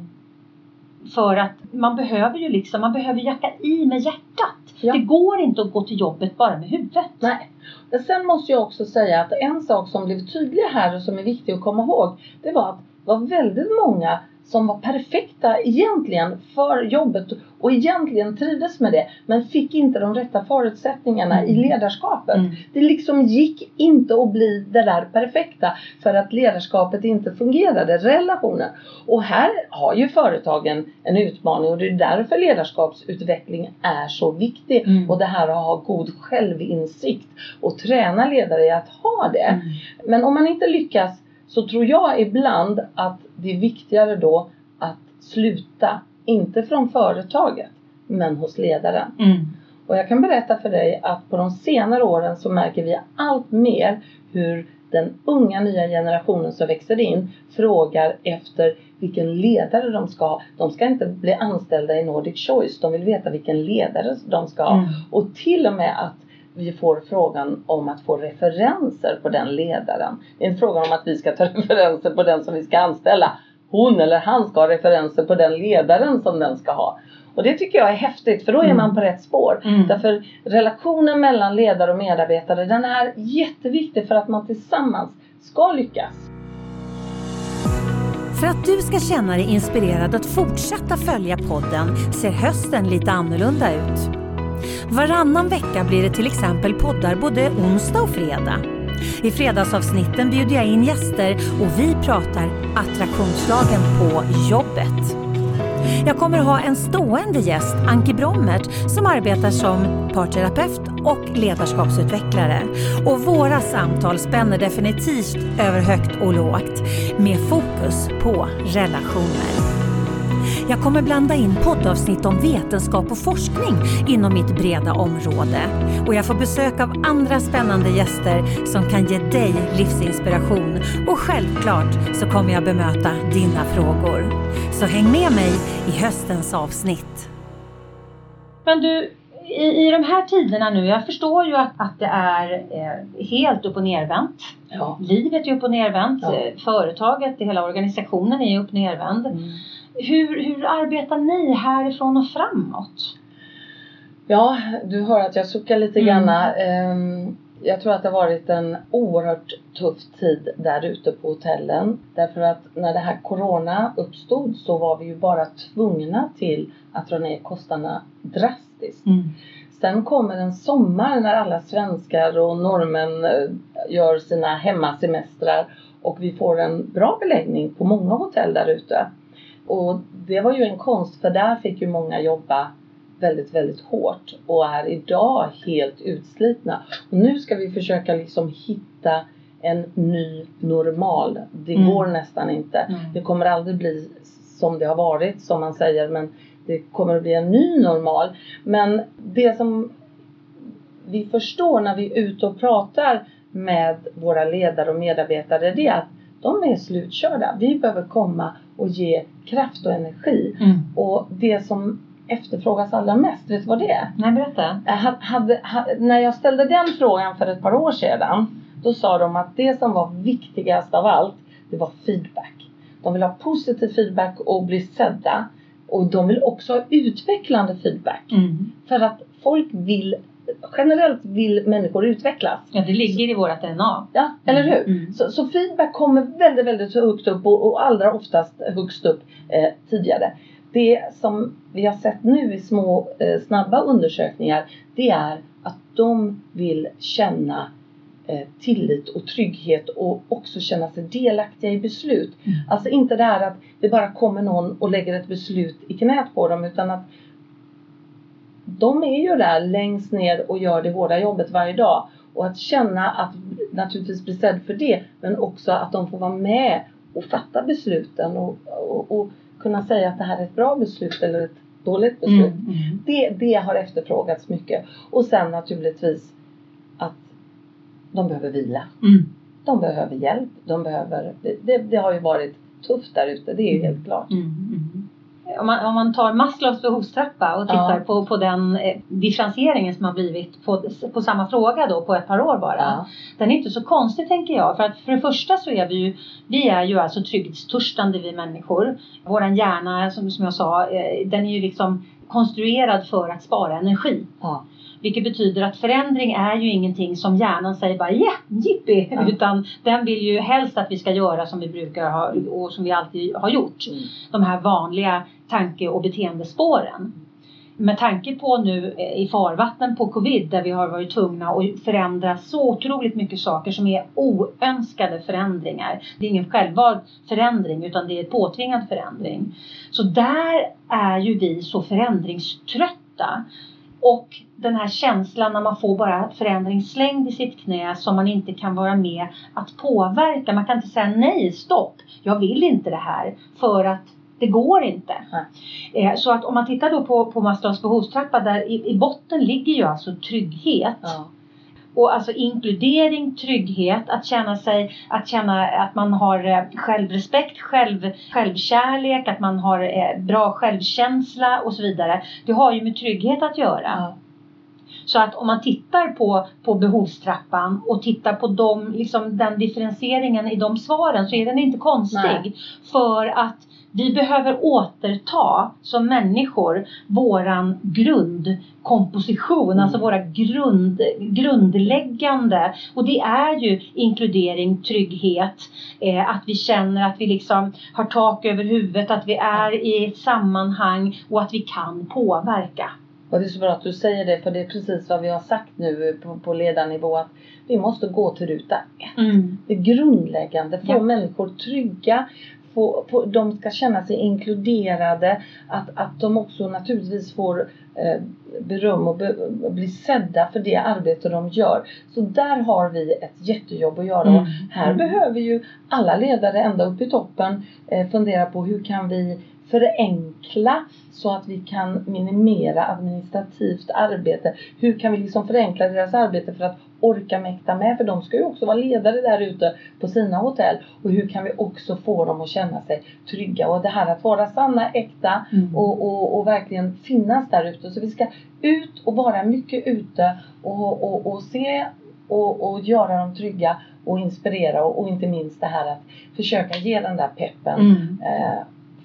[SPEAKER 1] För att man behöver ju liksom, man behöver jacka i med hjärtat.
[SPEAKER 2] Ja.
[SPEAKER 1] Det går inte att gå till jobbet bara med huvudet.
[SPEAKER 2] Nej. Men sen måste jag också säga att en sak som blev tydlig här och som är viktig att komma ihåg. Det var att det var väldigt många som var perfekta egentligen för jobbet och egentligen trivdes med det. Men fick inte de rätta förutsättningarna i ledarskapet.
[SPEAKER 1] Mm.
[SPEAKER 2] Det liksom gick inte att bli det där perfekta för att ledarskapet inte fungerade, relationen. Och här har ju företagen en utmaning och det är därför ledarskapsutveckling är så viktig.
[SPEAKER 1] Mm.
[SPEAKER 2] Och det här att ha god självinsikt och träna ledare i att ha det.
[SPEAKER 1] Mm.
[SPEAKER 2] Men om man inte lyckas så tror jag ibland att det är viktigare då att sluta, inte från företaget, men hos ledaren.
[SPEAKER 1] Mm.
[SPEAKER 2] Och jag kan berätta för dig att på de senare åren så märker vi allt mer hur den unga nya generationen som växer in frågar efter vilken ledare de ska ha. De ska inte bli anställda i Nordic Choice, de vill veta vilken ledare de ska ha.
[SPEAKER 1] Mm.
[SPEAKER 2] Och till och med att vi får frågan om att få referenser på den ledaren. Det är inte frågan om att vi ska ta (laughs) referenser på den som vi ska anställa. Hon eller han ska ha referenser på den ledaren som den ska ha. Och det tycker jag är häftigt för då är
[SPEAKER 1] Mm.
[SPEAKER 2] man på rätt spår.
[SPEAKER 1] Mm.
[SPEAKER 2] Därför relationen mellan ledare och medarbetare den är jätteviktig för att man tillsammans ska lyckas.
[SPEAKER 3] För att du ska känna dig inspirerad att fortsätta följa podden ser hösten lite annorlunda ut. Varannan vecka blir det till exempel poddar både onsdag och fredag. I fredagsavsnitten bjuder jag in gäster och vi pratar attraktionslagen på jobbet. Jag kommer ha en stående gäst, Anki Brommert, som arbetar som parterapeut och ledarskapsutvecklare. Och våra samtal spänner definitivt över högt och lågt med fokus på relationer. Jag kommer blanda in poddavsnitt om vetenskap och forskning inom mitt breda område. Och jag får besök av andra spännande gäster som kan ge dig livsinspiration. Och självklart så kommer jag bemöta dina frågor. Så häng med mig i höstens avsnitt.
[SPEAKER 1] Men du, i, i de här tiderna nu, jag förstår ju att, att det är eh, helt upp och nervänt.
[SPEAKER 2] Ja.
[SPEAKER 1] Livet är upp och nervänt.
[SPEAKER 2] Ja.
[SPEAKER 1] Eh, Företaget, hela organisationen är upp och nervänd.
[SPEAKER 2] Mm.
[SPEAKER 1] Hur, hur arbetar ni härifrån och framåt?
[SPEAKER 2] Ja, du hör att jag suckar lite
[SPEAKER 1] Mm.
[SPEAKER 2] grann. Ehm, Jag tror att det har varit en oerhört tuff tid där ute på hotellen. Därför att när det här Corona uppstod så var vi ju bara tvungna till att dra ner kostnaderna drastiskt. Sen kommer en sommar när alla svenskar och norrmän eh, gör sina hemmasemestrar och vi får en bra beläggning på många hotell där ute. Och det var ju en konst för där fick ju många jobba väldigt, väldigt hårt och är idag helt utslitna. Och nu ska vi försöka liksom hitta en ny normal. Det
[SPEAKER 1] Mm.
[SPEAKER 2] går nästan inte.
[SPEAKER 1] Mm.
[SPEAKER 2] Det kommer aldrig bli som det har varit som man säger men det kommer att bli en ny normal. Men det som vi förstår när vi är ute och pratar med våra ledare och medarbetare det är att de är slutkörda. Vi behöver komma och ge kraft och energi.
[SPEAKER 1] Mm.
[SPEAKER 2] Och det som efterfrågas allra mest, vet du vad det är?
[SPEAKER 1] Nej, berätta.
[SPEAKER 2] Jag hade, hade, ha- när jag ställde den frågan för ett par år sedan då sa de att det som var viktigast av allt det var feedback. De vill ha positiv feedback och bli sedda. Och de vill också ha utvecklande feedback.
[SPEAKER 1] Mm.
[SPEAKER 2] För att folk vill, generellt vill människor utvecklas.
[SPEAKER 1] Ja, det ligger i vårt DNA.
[SPEAKER 2] Ja, eller hur?
[SPEAKER 1] Mm.
[SPEAKER 2] Så, så feedback kommer väldigt, väldigt högt upp och, och allra oftast högst upp eh, tidigare. Det som vi har sett nu i små eh, snabba undersökningar det är att de vill känna eh, tillit och trygghet och också känna sig delaktiga i beslut.
[SPEAKER 1] Mm.
[SPEAKER 2] Alltså inte det här att det bara kommer någon och lägger ett beslut i knät på dem utan att de är ju där längst ner och gör det hårda jobbet varje dag. Och att känna att naturligtvis bli sedd för det men också att de får vara med och fatta besluten och, och, och kunna säga att det här är ett bra beslut eller ett dåligt beslut.
[SPEAKER 1] Mm. Mm.
[SPEAKER 2] Det, det har efterfrågats mycket. Och sen naturligtvis att de behöver vila.
[SPEAKER 1] Mm.
[SPEAKER 2] De behöver hjälp. De behöver, det, det, har ju varit tufft där ute, det är ju helt klart.
[SPEAKER 1] Mm, mm. Om, man, om man tar Maslows behovstrappa och tittar
[SPEAKER 2] Ja.
[SPEAKER 1] på, på den eh, differentieringen som har blivit på, på samma fråga då på ett par år bara.
[SPEAKER 2] Ja.
[SPEAKER 1] Den är inte så konstig tänker jag. För att för det första så är vi ju, vi är ju alltså trygghetstörstande vi människor. Våran hjärna som, som jag sa, eh, den är ju liksom konstruerad för att spara energi.
[SPEAKER 2] Ja.
[SPEAKER 1] Vilket betyder att förändring är ju ingenting som hjärnan säger bara ja, jippi!
[SPEAKER 2] Ja.
[SPEAKER 1] Utan den vill ju helst att vi ska göra som vi brukar ha och som vi alltid har gjort.
[SPEAKER 2] Mm.
[SPEAKER 1] De här vanliga tanke och beteendespåren. Med tanke på nu eh, i farvattnen på covid där vi har varit tvungna att förändra så otroligt mycket saker som är oönskade förändringar. Det är ingen självvald förändring utan det är påtvingad förändring. Så där är ju vi så förändringströtta. Och den här känslan när man får bara förändring slängd i sitt knä som man inte kan vara med att påverka. Man kan inte säga nej, stopp, jag vill inte det här. För att det går inte. Eh, Så att om man tittar då på, på Maslows behovstrappa där i, i botten ligger ju alltså trygghet.
[SPEAKER 2] Ja.
[SPEAKER 1] Och alltså inkludering, trygghet, att känna sig, att känna att man har eh, självrespekt, själv, självkärlek, att man har eh, bra självkänsla och så vidare. Det har ju med trygghet att göra.
[SPEAKER 2] Ja.
[SPEAKER 1] Så att om man tittar på, på behovstrappan och tittar på dem, liksom den differentieringen i de svaren så är den inte konstig.
[SPEAKER 2] Nej.
[SPEAKER 1] För att vi behöver återta som människor våran grundkomposition,
[SPEAKER 2] Mm.
[SPEAKER 1] alltså våra grund, grundläggande. Och det är ju inkludering, trygghet, eh, att vi känner att vi liksom har tak över huvudet, att vi är i ett sammanhang och att vi kan påverka.
[SPEAKER 2] Och det är så bra att du säger det för det är precis vad vi har sagt nu på, på ledarnivå att vi måste gå till ruta ett.
[SPEAKER 1] Mm.
[SPEAKER 2] Det grundläggande, få
[SPEAKER 1] Ja.
[SPEAKER 2] människor trygga, få, få, de ska känna sig inkluderade, att, att de också naturligtvis får eh, beröm och, be, bli sedda för det arbete de gör. Så där har vi ett jättejobb att göra
[SPEAKER 1] Mm.
[SPEAKER 2] och här
[SPEAKER 1] Mm.
[SPEAKER 2] behöver ju alla ledare ända upp i toppen eh, fundera på hur kan vi förenkla så att vi kan minimera administrativt arbete. Hur kan vi liksom förenkla deras arbete för att orka mäkta med? För de ska ju också vara ledare där ute på sina hotell. Och hur kan vi också få dem att känna sig trygga? Och det här att vara sanna, äkta
[SPEAKER 1] Mm.
[SPEAKER 2] och, och, och verkligen finnas där ute. Så vi ska ut och vara mycket ute och, och, och se och, och göra dem trygga och inspirera och, och inte minst det här att försöka ge den där peppen.
[SPEAKER 1] Mm.
[SPEAKER 2] Eh,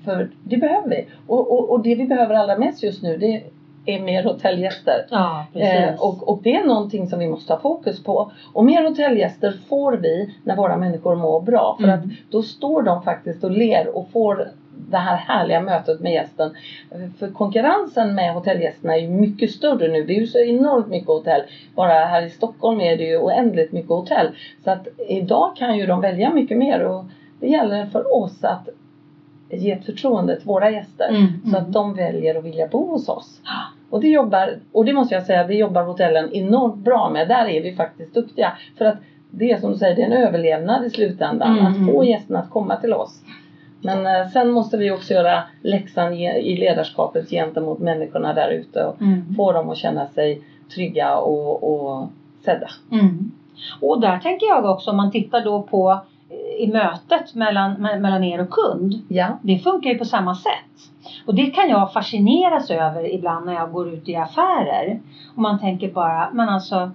[SPEAKER 2] för det behöver vi. Och, och, och det vi behöver allra mest just nu det är mer hotellgäster.
[SPEAKER 1] Ja.
[SPEAKER 2] Eh, och, och det är någonting som vi måste ha fokus på. Och mer hotellgäster får vi när våra människor mår bra. För
[SPEAKER 1] Mm.
[SPEAKER 2] att då står de faktiskt och ler och får det här härliga mötet med gästen. För konkurrensen med hotellgästerna är ju mycket större nu. Det är ju så enormt mycket hotell. Bara här i Stockholm är det ju oändligt mycket hotell. Så att idag kan ju de välja mycket mer. Och det gäller för oss att ge ett förtroende till våra gäster.
[SPEAKER 1] Mm,
[SPEAKER 2] Så
[SPEAKER 1] mm.
[SPEAKER 2] att de väljer att vilja bo hos oss. Och det jobbar, och det måste jag säga, det jobbar hotellen enormt bra med. Där är vi faktiskt duktiga. För att det är som du säger, det är en överlevnad i slutändan.
[SPEAKER 1] Mm,
[SPEAKER 2] Att få
[SPEAKER 1] mm.
[SPEAKER 2] gästerna att komma till oss. Men eh, sen måste vi också göra läxan i ledarskapet gentemot människorna där ute. Och
[SPEAKER 1] Mm.
[SPEAKER 2] få dem att känna sig trygga och, och sedda.
[SPEAKER 1] Mm. Och där tänker jag också om man tittar då på i mötet mellan, me- mellan er och kund.
[SPEAKER 2] Ja.
[SPEAKER 1] Det funkar ju på samma sätt. Och det kan jag fascineras över ibland när jag går ut i affärer. Och man tänker bara, men alltså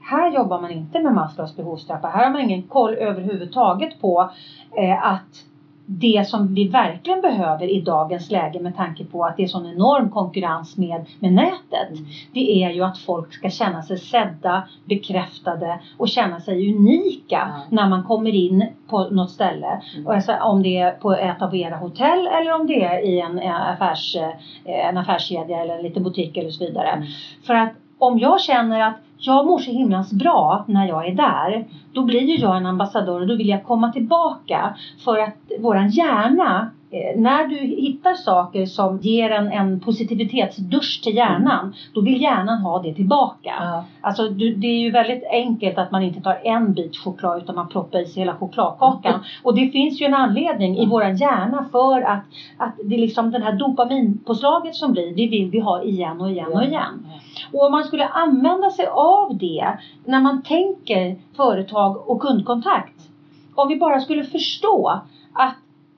[SPEAKER 1] här jobbar man inte med Maslows behovstrappa. Här har man ingen koll överhuvudtaget på eh, att det som vi verkligen behöver i dagens läge med tanke på att det är sån enorm konkurrens med, med nätet. Det är ju att folk ska känna sig sedda, bekräftade och känna sig unika
[SPEAKER 2] Ja.
[SPEAKER 1] när man kommer in på något ställe.
[SPEAKER 2] Mm.
[SPEAKER 1] Och alltså, om det är på ett av era hotell eller om det är i en, eh, affärs, eh, en affärskedja eller en liten butik eller så vidare.
[SPEAKER 2] Mm.
[SPEAKER 1] För att om jag känner att jag mår så himlans bra när jag är där. Då blir ju jag en ambassadör och då vill jag komma tillbaka. För att våran hjärna, när du hittar saker som ger en, en positivitetsdusch till hjärnan. Då vill hjärnan ha det tillbaka.
[SPEAKER 2] Ja.
[SPEAKER 1] Alltså du, det är ju väldigt enkelt att man inte tar en bit choklad utan man proppar i sig hela chokladkakan. (laughs) Och det finns ju en anledning i våran hjärna för att, att det är liksom den här dopaminpåslaget som blir, det vill vi ha igen och igen och igen. Och om man skulle använda sig av det när man tänker företag och kundkontakt. Om vi bara skulle förstå att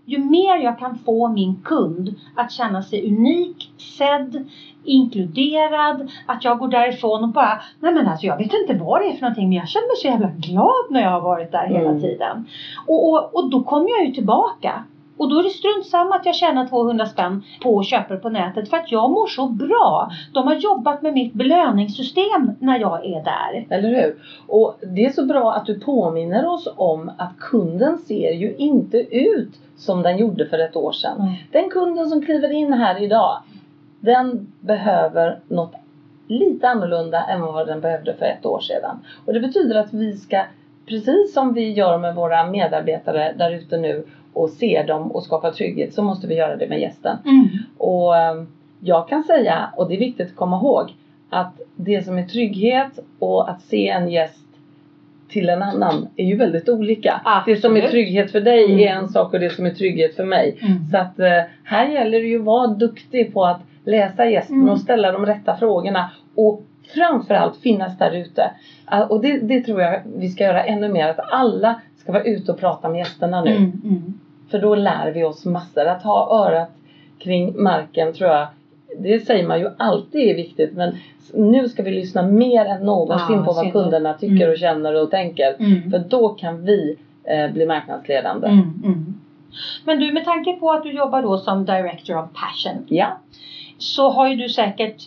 [SPEAKER 1] ju mer jag kan få min kund att känna sig unik, sedd, inkluderad, att jag går därifrån och bara, nej men alltså jag vet inte vad det är för någonting men jag känner mig så jävla glad när jag har varit där hela
[SPEAKER 2] Mm.
[SPEAKER 1] tiden. Och, och, och då kommer jag ju tillbaka. Och då är det strunt samma att jag tjänar 200 spänn på det på nätet för att jag mår så bra. De har jobbat med mitt belöningssystem när jag är där.
[SPEAKER 2] Eller hur? Och det är så bra att du påminner oss om att kunden ser ju inte ut som den gjorde för ett år sedan.
[SPEAKER 1] Mm.
[SPEAKER 2] Den kunden som kliver in här idag, den behöver något lite annorlunda än vad den behövde för ett år sedan. Och det betyder att vi ska, precis som vi gör med våra medarbetare där ute nu och ser dem och skapar trygghet, så måste vi göra det med gästen.
[SPEAKER 1] Mm.
[SPEAKER 2] Och eh, jag kan säga, och det är viktigt att komma ihåg, att det som är trygghet och att se en gäst till en annan är ju väldigt olika. Det som är
[SPEAKER 1] Absolut.
[SPEAKER 2] trygghet för dig är
[SPEAKER 1] Mm.
[SPEAKER 2] en sak och det som är trygghet för mig.
[SPEAKER 1] Mm.
[SPEAKER 2] Så att eh, här gäller det ju att vara duktig på att läsa gästen
[SPEAKER 1] Mm.
[SPEAKER 2] och ställa de rätta frågorna. Och framförallt finnas där ute. Ah, Och det, det tror jag vi ska göra ännu mer. Att alla ska vara ute och prata med gästerna nu. För då lär vi oss massor. Att ha örat kring marken tror jag. Det säger man ju alltid är viktigt. Men nu ska vi lyssna mer än någonsin
[SPEAKER 1] Ja,
[SPEAKER 2] på vad kunderna tycker
[SPEAKER 1] Mm.
[SPEAKER 2] och känner och tänker.
[SPEAKER 1] Mm.
[SPEAKER 2] För då kan vi eh, bli marknadsledande.
[SPEAKER 1] Mm, mm. Men du, med tanke på att du jobbar då som Director of Passion
[SPEAKER 2] Ja.
[SPEAKER 1] så har ju du säkert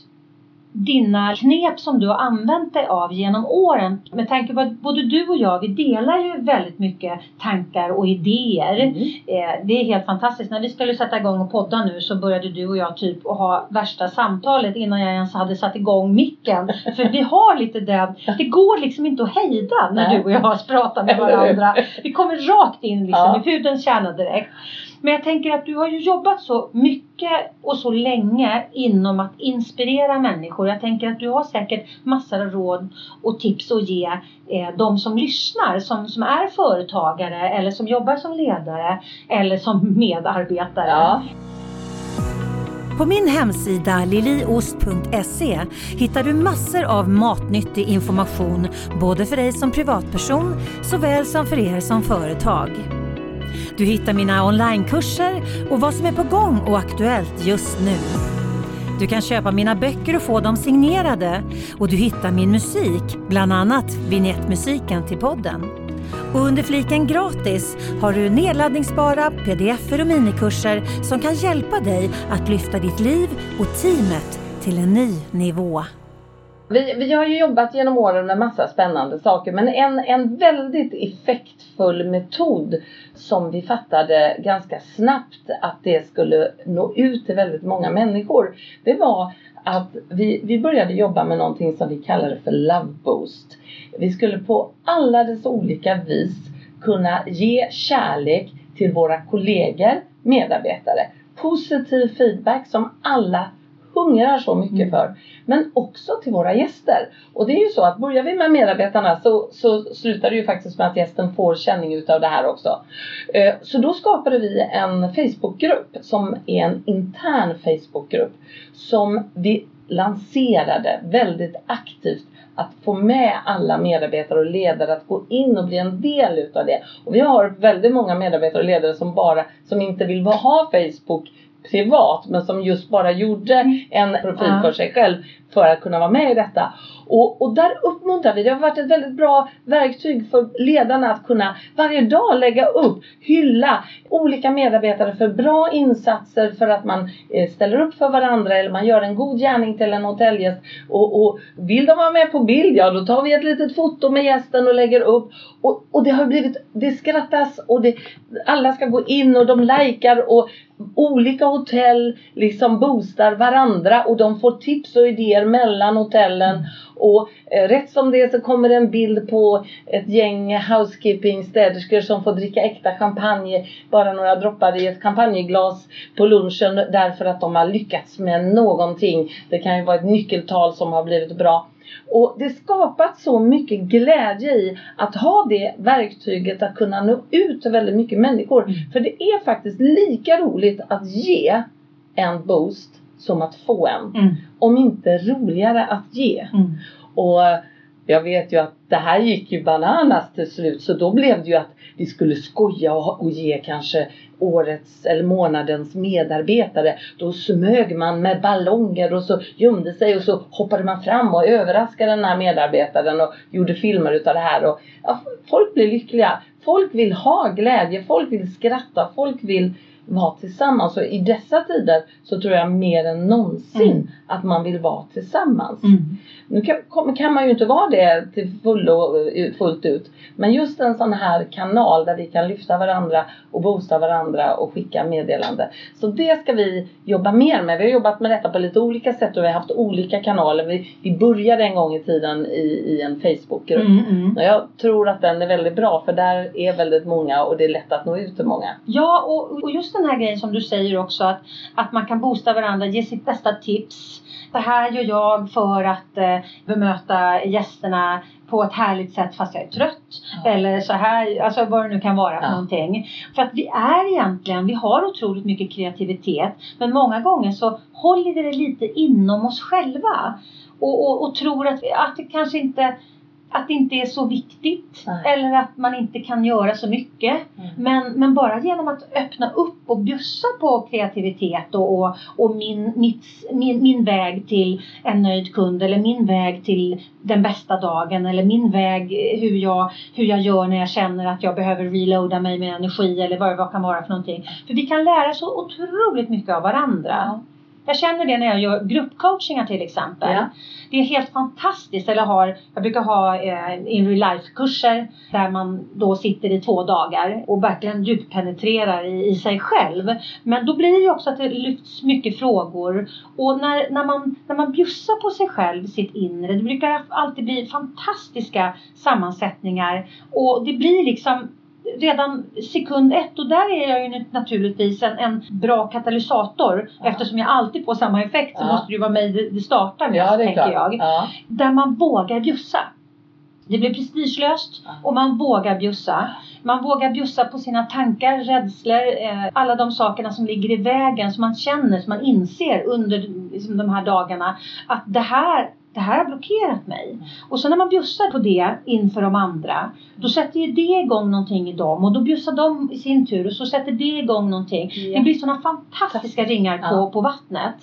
[SPEAKER 1] dina knep som du har använt dig av genom åren. Med tanke på att både du och jag, vi delar ju väldigt mycket tankar och idéer.
[SPEAKER 2] Mm.
[SPEAKER 1] Eh, det är helt fantastiskt. När vi skulle sätta igång och podda nu så började du och jag typ att ha värsta samtalet innan jag ens hade satt igång micken. (laughs) För vi har lite den, det går liksom inte att hejda när du och jag pratar med varandra. Vi kommer rakt in liksom
[SPEAKER 2] Ja.
[SPEAKER 1] i pudelns kärna direkt. Men jag tänker att du har ju jobbat så mycket och så länge inom att inspirera människor. Jag tänker att du har säkert massor av råd och tips att ge eh, de som lyssnar, som, som är företagare eller som jobbar som ledare eller som medarbetare.
[SPEAKER 2] Ja.
[SPEAKER 3] På min hemsida liliost.se hittar du massor av matnyttig information både för dig som privatperson såväl som för er som företag. Du hittar mina onlinekurser och vad som är på gång och aktuellt just nu. Du kan köpa mina böcker och få dem signerade och du hittar min musik, bland annat vignettmusiken till podden. Och under fliken gratis har du nedladdningsbara pdf och minikurser som kan hjälpa dig att lyfta ditt liv och teamet till en ny nivå.
[SPEAKER 2] Vi, vi har ju jobbat genom åren med massa spännande saker men en, en väldigt effektfull metod som vi fattade ganska snabbt att det skulle nå ut till väldigt många människor. Det var att vi, vi började jobba med någonting som vi kallade för Love Boost. Vi skulle på alla dess olika vis kunna ge kärlek till våra kollegor, medarbetare. Positiv feedback som alla hungrar så mycket
[SPEAKER 1] Mm.
[SPEAKER 2] för. Men också till våra gäster. Och det är ju så att börjar vi med medarbetarna så, så slutar det ju faktiskt med att gästen får känning utav det här också. Eh, Så då skapade vi en Facebookgrupp som är en intern Facebookgrupp som vi lanserade väldigt aktivt att få med alla medarbetare och ledare att gå in och bli en del utav det. Och vi har väldigt många medarbetare och ledare som bara, som inte vill ha Facebook privat men som just bara gjorde en profil för sig själv för att kunna vara med i detta. Och, och där uppmuntrar vi, det har varit ett väldigt bra verktyg för ledarna att kunna varje dag lägga upp, hylla olika medarbetare för bra insatser för att man eh, ställer upp för varandra eller man gör en god gärning till en hotellgäst. Och, och vill de vara med på bild, ja då tar vi ett litet foto med gästen och lägger upp. Och, och det har blivit, det skrattas och det, alla ska gå in och de likar och olika hotell liksom boostar varandra och de får tips och idéer mellan hotellen. Och eh, rätt som det är så kommer det en bild på ett gäng housekeeping städerskor som får dricka äkta champagne, bara några droppar i ett champagneglas på lunchen därför att de har lyckats med någonting. Det kan ju vara ett nyckeltal som har blivit bra. Och det skapat så mycket glädje i att ha det verktyget att kunna nå ut till väldigt mycket människor.
[SPEAKER 1] Mm.
[SPEAKER 2] För det är faktiskt lika roligt att ge en boost som att få en.
[SPEAKER 1] Mm.
[SPEAKER 2] Om inte roligare att ge.
[SPEAKER 1] Mm.
[SPEAKER 2] Och jag vet ju att det här gick ju bananas till slut så då blev det ju att vi skulle skoja och, och ge kanske årets eller månadens medarbetare. Då smög man med ballonger och så gömde sig och så hoppade man fram och överraskade den här medarbetaren och gjorde filmer utav det här. Och, ja, folk blir lyckliga. Folk vill ha glädje, folk vill skratta, folk vill vara tillsammans. Och i dessa tider så tror jag mer än någonsin
[SPEAKER 1] Mm.
[SPEAKER 2] att man vill vara tillsammans.
[SPEAKER 1] Mm.
[SPEAKER 2] Nu kan, kan man ju inte vara det till fullo, eh, fullt ut. Men just en sån här kanal där vi kan lyfta varandra och boosta varandra och skicka meddelande. Så det ska vi jobba mer med. Vi har jobbat med detta på lite olika sätt och vi har haft olika kanaler. Vi, vi började en gång i tiden i, i en Facebookgrupp.
[SPEAKER 1] Mm, mm.
[SPEAKER 2] Och jag tror att den är väldigt bra för där är väldigt många och det är lätt att nå ut till många.
[SPEAKER 1] Ja, och, och just den här grejen som du säger också att, att man kan boosta varandra, ge sitt bästa tips. Det här gör jag för att eh, bemöta gästerna på ett härligt sätt fast jag är trött.
[SPEAKER 2] Ja.
[SPEAKER 1] Eller så här, alltså vad det nu kan vara för
[SPEAKER 2] Ja.
[SPEAKER 1] någonting. För att vi är egentligen, vi har otroligt mycket kreativitet. Men många gånger så håller vi det lite inom oss själva. Och, och, och tror att, att det kanske inte att det inte är så viktigt
[SPEAKER 2] Nej.
[SPEAKER 1] eller att man inte kan göra så mycket. Men, men bara genom att öppna upp och bjussa på kreativitet och, och, och min, mitt, min, min väg till en nöjd kund eller min väg till den bästa dagen eller min väg eh, hur jag, hur jag gör när jag känner att jag behöver reloada mig med energi eller vad det vad kan vara för någonting. För vi kan lära så otroligt mycket av varandra. Jag känner det när jag gör gruppcoachingar till exempel.
[SPEAKER 2] Ja.
[SPEAKER 1] Det är helt fantastiskt. Eller har, jag brukar ha eh, in real life-kurser där man då sitter i två dagar och verkligen djuppenetrerar i, i sig själv. Men då blir det ju också att det lyfts mycket frågor. Och när, när, man, när man bjussar på sig själv, sitt inre, det brukar alltid bli fantastiska sammansättningar. Och det blir liksom redan sekund ett och där är jag ju naturligtvis en, en bra katalysator.
[SPEAKER 2] Ja.
[SPEAKER 1] Eftersom jag alltid får samma effekt så
[SPEAKER 2] Ja.
[SPEAKER 1] måste det ju vara mig det, startar med,
[SPEAKER 2] Ja,
[SPEAKER 1] tänker
[SPEAKER 2] klart.
[SPEAKER 1] jag.
[SPEAKER 2] Ja.
[SPEAKER 1] Där man vågar bjussa. Det blir prestigelöst och man vågar bjussa. Man vågar bjussa på sina tankar, rädslor, eh, alla de sakerna som ligger i vägen som man känner, som man inser under liksom, de här dagarna att det här, det här har blockerat mig. Och så när man bjussar på det inför de andra, då sätter ju det igång någonting i dem och då bjussar de i sin tur och så sätter det igång någonting.
[SPEAKER 2] Ja.
[SPEAKER 1] Det blir sådana fantastiska ringar på,
[SPEAKER 2] Ja.
[SPEAKER 1] på vattnet.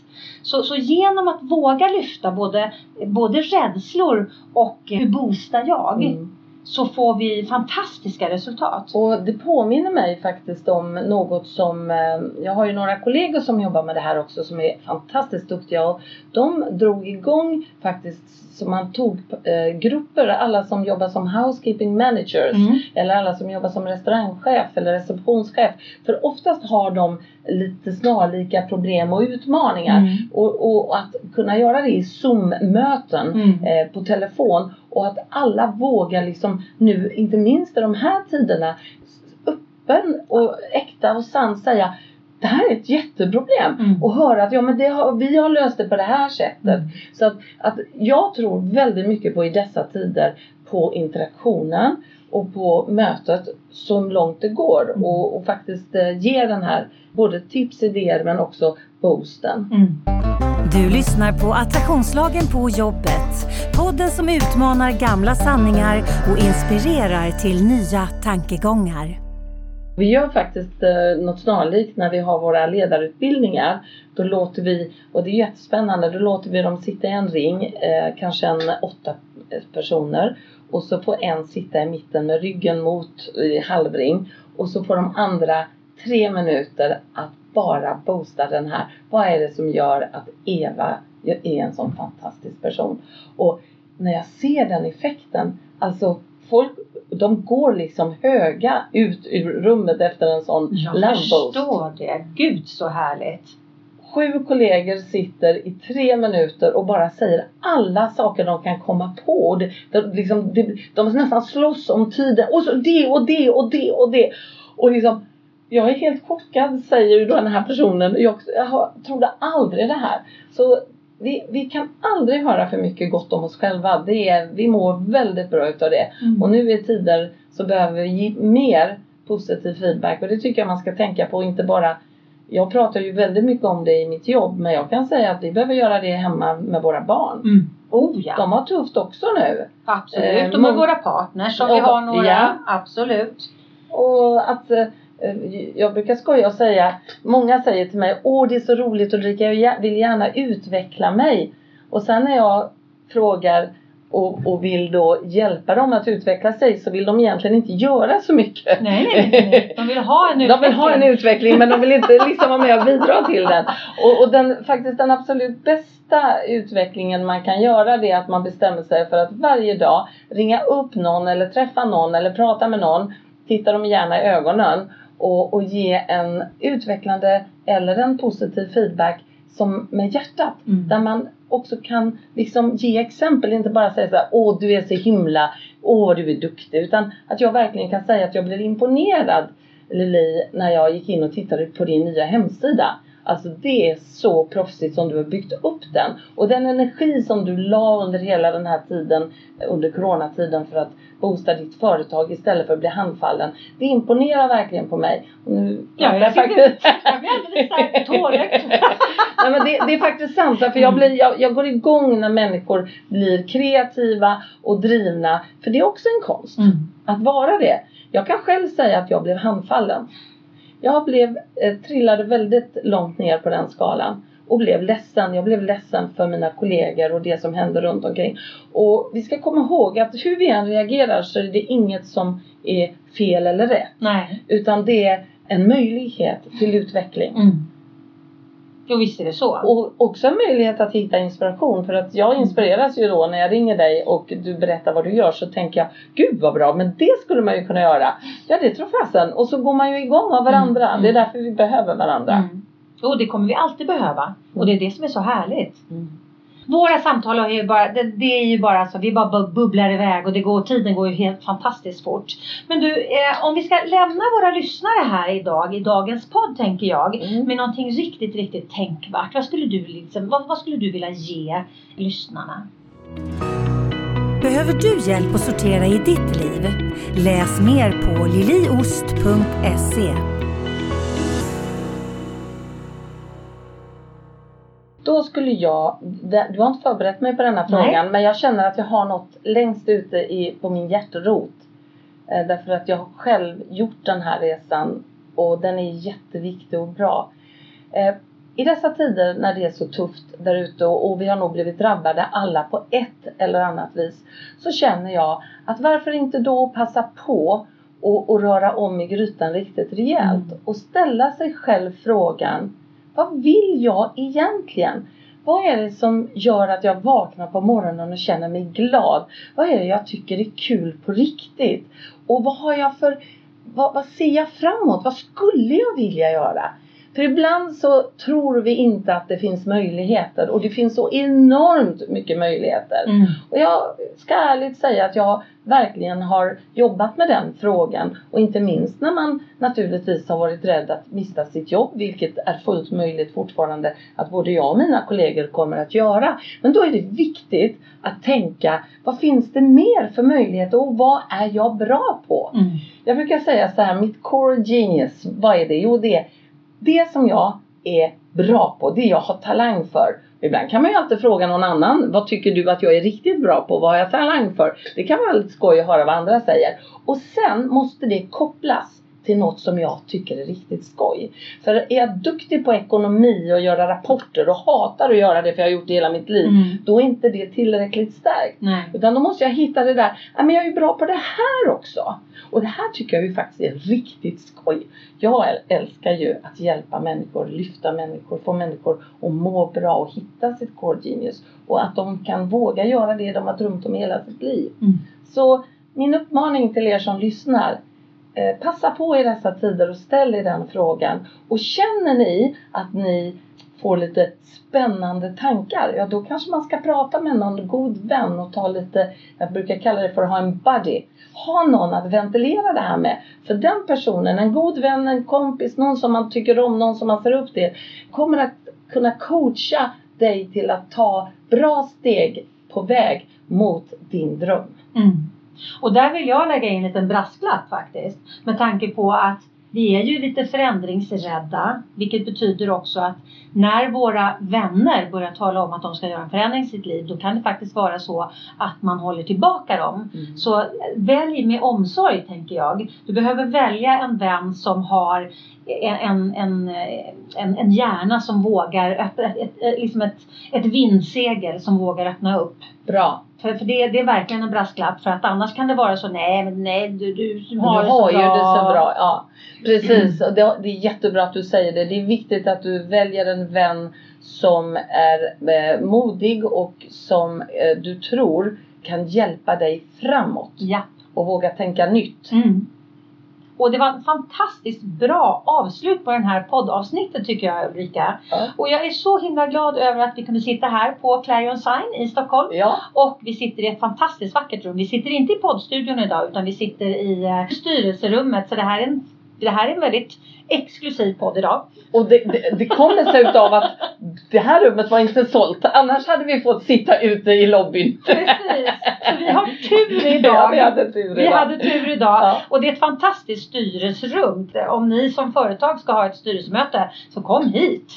[SPEAKER 1] Så, så genom att våga lyfta både, både rädslor och hur boostar jag
[SPEAKER 2] Mm.
[SPEAKER 1] Så får vi fantastiska resultat.
[SPEAKER 2] Och det påminner mig faktiskt om något som, eh, jag har ju några kollegor som jobbar med det här också som är fantastiskt duktiga och de drog igång faktiskt så man tog eh, grupper, alla som jobbar som housekeeping managers
[SPEAKER 1] Mm.
[SPEAKER 2] eller alla som jobbar som restaurangchef eller receptionschef. För oftast har de lite snarlika problem och utmaningar.
[SPEAKER 1] Mm.
[SPEAKER 2] Och, och att kunna göra det i Zoom-möten
[SPEAKER 1] Mm.
[SPEAKER 2] eh, på telefon och att alla vågar liksom nu, inte minst i de här tiderna, öppen och äkta och sant säga det här är ett jätteproblem.
[SPEAKER 1] Mm.
[SPEAKER 2] Och höra att ja, men det har, vi har löst det på det här sättet.
[SPEAKER 1] Mm.
[SPEAKER 2] Så att, att jag tror väldigt mycket på i dessa tider på interaktionen och på mötet så långt det går
[SPEAKER 1] Mm.
[SPEAKER 2] och, och faktiskt eh, ge den här både tips, idéer men också boosten.
[SPEAKER 1] Mm.
[SPEAKER 3] Du lyssnar på Attraktionslagen på jobbet. Podden som utmanar gamla sanningar och inspirerar till nya tankegångar.
[SPEAKER 2] Vi gör faktiskt eh, något snarlikt när vi har våra ledarutbildningar. Då låter vi, och det är jättespännande, då låter vi dem sitta i en ring, eh, kanske en åtta personer. Och så får en sitta i mitten med ryggen mot i halvring. Och så får de andra tre minuter att bara boosta den här. Vad är det som gör att Eva är en sån fantastisk person? Och när jag ser den effekten, alltså folk de går liksom höga ut ur rummet efter en sån
[SPEAKER 1] Jag förstår det. Gud så härligt.
[SPEAKER 2] Sju kollegor sitter i tre minuter och bara säger alla saker de kan komma på. Det, de, liksom, det, de nästan slåss om tiden. Och så det och det och det och det. Och liksom, jag är helt chockad säger då den här personen. Jag, jag trodde aldrig det här. Så vi, vi kan aldrig höra för mycket gott om oss själva. Det är, vi mår väldigt bra utav det.
[SPEAKER 1] Mm.
[SPEAKER 2] Och nu i tider så behöver vi ge mer positiv feedback och det tycker jag man ska tänka på. Inte bara, jag pratar ju väldigt mycket om det i mitt jobb men jag kan säga att vi behöver göra det hemma med våra barn.
[SPEAKER 1] Mm. Oh ja,
[SPEAKER 2] De har tufft också nu.
[SPEAKER 1] absolut.
[SPEAKER 2] eh,
[SPEAKER 1] Och med våra partners som
[SPEAKER 2] Ja,
[SPEAKER 1] vi har några.
[SPEAKER 2] ja.
[SPEAKER 1] Absolut.
[SPEAKER 2] Och att eh, jag brukar skoja och säga, många säger till mig, åh det är så roligt Ulrika, jag vill gärna utveckla mig. Och sen när jag frågar och, och vill då hjälpa dem att utveckla sig så vill de egentligen inte göra så mycket.
[SPEAKER 1] Nej, nej, nej. De vill ha en (laughs)
[SPEAKER 2] De
[SPEAKER 1] utveckling.
[SPEAKER 2] vill ha en utveckling men de vill inte liksom vara med och bidra till den. Och, och den, faktiskt den absolut bästa utvecklingen man kan göra det är att man bestämmer sig för att varje dag ringa upp någon eller träffa någon eller prata med någon. Titta dem gärna i ögonen och, och ge en utvecklande eller en positiv feedback som med hjärtat.
[SPEAKER 1] Mm.
[SPEAKER 2] Där man också kan liksom ge exempel, inte bara säga så här, åh du är så himla, åh du är duktig. Utan att jag verkligen kan säga att jag blir imponerad Lili när jag gick in och tittade på din nya hemsida. Alltså det är så proffsigt som du har byggt upp den. Och den energi som du la under hela den här tiden, under coronatiden för att boosta ditt företag istället för att bli handfallen. Det imponerar verkligen på mig. Och nu
[SPEAKER 1] Ja, jag tycker-
[SPEAKER 2] faktiskt...
[SPEAKER 1] Jag blir alldeles tårögd.
[SPEAKER 2] Nej, men det, det är faktiskt sant. För jag, blir, jag, jag går igång när människor blir kreativa och drivna. För det är också en konst.
[SPEAKER 1] Mm.
[SPEAKER 2] Att vara det. Jag kan själv säga att jag blev handfallen. Jag blev, eh, trillade väldigt långt ner på den skalan. Och blev ledsen. Jag blev ledsen för mina kollegor och det som hände runt omkring. Och vi ska komma ihåg att hur vi än reagerar så är det inget som är fel eller rätt.
[SPEAKER 1] Nej.
[SPEAKER 2] Utan det är en möjlighet till utveckling.
[SPEAKER 1] Mm. Jo, visst är det så.
[SPEAKER 2] Och också en möjlighet att hitta inspiration. För att jag inspireras ju då när jag ringer dig och du berättar vad du gör så tänker jag Gud vad bra, men det skulle man ju kunna göra. Ja det tror fasen. Och så går man ju igång av varandra.
[SPEAKER 1] Mm.
[SPEAKER 2] Det är därför vi behöver varandra.
[SPEAKER 1] Mm. Jo, det kommer vi alltid behöva. Och det är det som är så härligt.
[SPEAKER 2] Mm.
[SPEAKER 1] Våra samtal är ju bara, det, det är ju bara så, vi bara bubblar iväg och det går, tiden går ju helt fantastiskt fort. Men du, eh, om vi ska lämna våra lyssnare här idag, i dagens podd tänker jag,
[SPEAKER 2] Mm.
[SPEAKER 1] med någonting riktigt, riktigt tänkvärt. Vad skulle du, liksom, vad, vad skulle du vilja ge lyssnarna?
[SPEAKER 3] Behöver du hjälp att sortera i ditt liv? Läs mer på liliost.se.
[SPEAKER 2] Då skulle jag, du har inte förberett mig på denna
[SPEAKER 1] Nej.
[SPEAKER 2] frågan men jag känner att jag har något längst ute i, på min hjärterot. Eh, därför att jag har själv gjort den här resan och den är jätteviktig och bra. Eh, I dessa tider när det är så tufft där ute och, och vi har nog blivit drabbade alla på ett eller annat vis. Så känner jag att varför inte då passa på och, och röra om i grytan riktigt rejält
[SPEAKER 1] Mm.
[SPEAKER 2] och ställa sig själv frågan vad vill jag egentligen? Vad är det som gör att jag vaknar på morgonen och känner mig glad? Vad är det jag tycker är kul på riktigt? Och vad har jag för, vad, vad ser jag framåt? Vad skulle jag vilja göra? För ibland så tror vi inte att det finns möjligheter och det finns så enormt mycket möjligheter.
[SPEAKER 1] Mm.
[SPEAKER 2] Och jag ska ärligt säga att jag verkligen har jobbat med den frågan och inte minst när man naturligtvis har varit rädd att mista sitt jobb vilket är fullt möjligt fortfarande att både jag och mina kollegor kommer att göra. Men då är det viktigt att tänka vad finns det mer för möjligheter och vad är jag bra på?
[SPEAKER 1] Mm.
[SPEAKER 2] Jag brukar säga så här, mitt core genius, vad är det? Jo det är det som jag är bra på, det jag har talang för. Ibland kan man ju alltid fråga någon annan, vad tycker du att jag är riktigt bra på? Vad har jag talang för? Det kan vara lite skoj att höra vad andra säger. Och sen måste det kopplas till något som jag tycker är riktigt skoj. För är jag duktig på ekonomi och göra rapporter och hatar att göra det för jag har gjort det hela mitt liv.
[SPEAKER 1] Mm.
[SPEAKER 2] Då är inte det tillräckligt starkt.
[SPEAKER 1] Nej.
[SPEAKER 2] Utan då måste jag hitta det där, ja men jag är ju bra på det här också. Och det här tycker jag ju faktiskt är riktigt skoj. Jag äl- älskar ju att hjälpa människor, lyfta människor, få människor att må bra och hitta sitt core genius. Och att de kan våga göra det de har drömt om hela sitt liv.
[SPEAKER 1] Mm.
[SPEAKER 2] Så min uppmaning till er som lyssnar. Eh, passa på i dessa tider och ställ er den frågan. Och känner ni att ni får lite spännande tankar, ja då kanske man ska prata med någon god vän och ta lite, jag brukar kalla det för att ha en buddy. Ha någon att ventilera det här med. För den personen, en god vän, en kompis, någon som man tycker om, någon som man ser upp till, kommer att kunna coacha dig till att ta bra steg på väg mot din dröm.
[SPEAKER 1] Mm. Och där vill jag lägga in en liten brasklapp faktiskt. Med tanke på att vi är ju lite förändringsrädda. Vilket betyder också att när våra vänner börjar tala om att de ska göra en förändring i sitt liv. Då kan det faktiskt vara så att man håller tillbaka dem. Så välj med omsorg tänker jag. Du behöver välja en vän som har en, en, en, en hjärna som vågar öppna, ett, ett, ett, liksom ett, ett vindsegel som vågar öppna upp.
[SPEAKER 2] Bra.
[SPEAKER 1] För, för det, det är verkligen en brasklapp för att annars kan det vara så nej men nej du, du, du
[SPEAKER 2] Du
[SPEAKER 1] har,
[SPEAKER 2] har,
[SPEAKER 1] det så
[SPEAKER 2] ju
[SPEAKER 1] bra.
[SPEAKER 2] det så bra. Ja, precis. Och det, det är jättebra att du säger det. Det är viktigt att du väljer en vän som är eh, modig och som eh, du tror kan hjälpa dig framåt
[SPEAKER 1] Ja.
[SPEAKER 2] och våga tänka nytt.
[SPEAKER 1] Mm. Och det var ett fantastiskt bra avslut på den här poddavsnittet tycker jag Ulrika.
[SPEAKER 2] Ja.
[SPEAKER 1] Och jag är så himla glad över att vi kunde sitta här på Clarion Sign i Stockholm.
[SPEAKER 2] Ja,
[SPEAKER 1] Och vi sitter i ett fantastiskt vackert rum. Vi sitter inte i poddstudion idag utan vi sitter i eh, styrelserummet. Så det här är en, det här är en väldigt exklusiv podd idag.
[SPEAKER 2] och det, det, det kommer sig utav att det här rummet var inte sålt. Annars hade vi fått sitta ute i lobbyn.
[SPEAKER 1] Precis. Så vi har tur idag. (laughs)
[SPEAKER 2] Ja, vi hade tur
[SPEAKER 1] Vi
[SPEAKER 2] idag.
[SPEAKER 1] hade tur idag.
[SPEAKER 2] Ja.
[SPEAKER 1] Och det är ett fantastiskt styrelserum. Om ni som företag ska ha ett styrelsemöte så kom hit.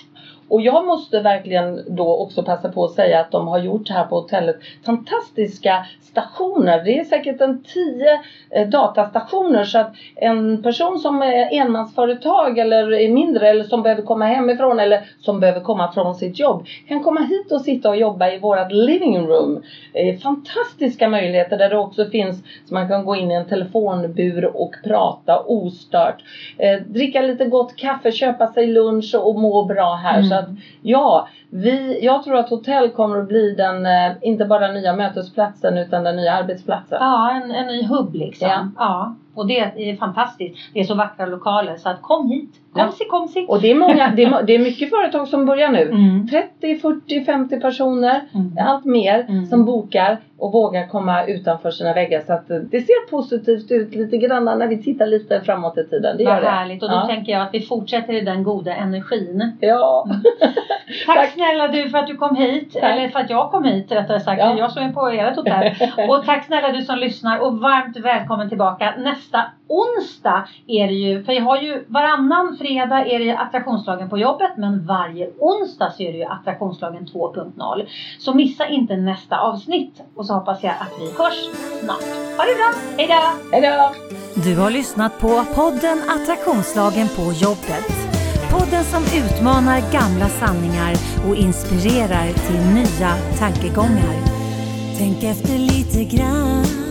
[SPEAKER 2] Och jag måste verkligen då också passa på att säga att de har gjort här på hotellet fantastiska stationer. Det är säkert en tio eh, datastationer så att en person som är enmansföretag eller är mindre eller som behöver komma hemifrån eller som behöver komma från sitt jobb kan komma hit och sitta och jobba i vårat living room. Eh, fantastiska möjligheter där det också finns så man kan gå in i en telefonbur och prata ostört. Eh, dricka lite gott kaffe, köpa sig lunch och må bra här.
[SPEAKER 1] Mm.
[SPEAKER 2] Att ja, vi, jag tror att hotell kommer att bli den, eh, inte bara den nya mötesplatsen utan den nya arbetsplatsen.
[SPEAKER 1] Ja, en, en ny hubb liksom.
[SPEAKER 2] Ja.
[SPEAKER 1] ja. Och det är fantastiskt. Det är så vackra lokaler så att kom hit. Komsi, komsi.
[SPEAKER 2] Och det är, många, det, är, det är mycket företag som börjar nu.
[SPEAKER 1] Mm.
[SPEAKER 2] 30, 40, 50 personer,
[SPEAKER 1] Mm.
[SPEAKER 2] allt mer,
[SPEAKER 1] Mm.
[SPEAKER 2] som bokar och vågar komma utanför sina väggar. Så att eh, det ser positivt ut lite grann när vi tittar lite framåt i tiden. Det
[SPEAKER 1] Vad
[SPEAKER 2] gör det.
[SPEAKER 1] härligt. Och då
[SPEAKER 2] Ja.
[SPEAKER 1] tänker jag att vi fortsätter i den goda energin.
[SPEAKER 2] Ja. (laughs)
[SPEAKER 1] Tack,
[SPEAKER 2] Tack.
[SPEAKER 1] snälla du för att du kom hit.
[SPEAKER 2] Tack.
[SPEAKER 1] Eller för att jag kom hit rättare sagt.
[SPEAKER 2] Ja.
[SPEAKER 1] Jag som är på ert hotell. (laughs) Och tack snälla du som lyssnar och varmt välkommen tillbaka. Nästa onsdag är det ju, för jag har ju varannan fredag är det attraktionslagen på jobbet men varje onsdag så är det ju attraktionslagen 2.0. Så missa inte nästa avsnitt och så hoppas jag att vi hörs snart. Ha det bra, hejdå!
[SPEAKER 2] Hejdå!
[SPEAKER 3] Du har lyssnat på podden Attraktionslagen på jobbet. Podden som utmanar gamla sanningar och inspirerar till nya tankegångar. Tänk efter lite grann.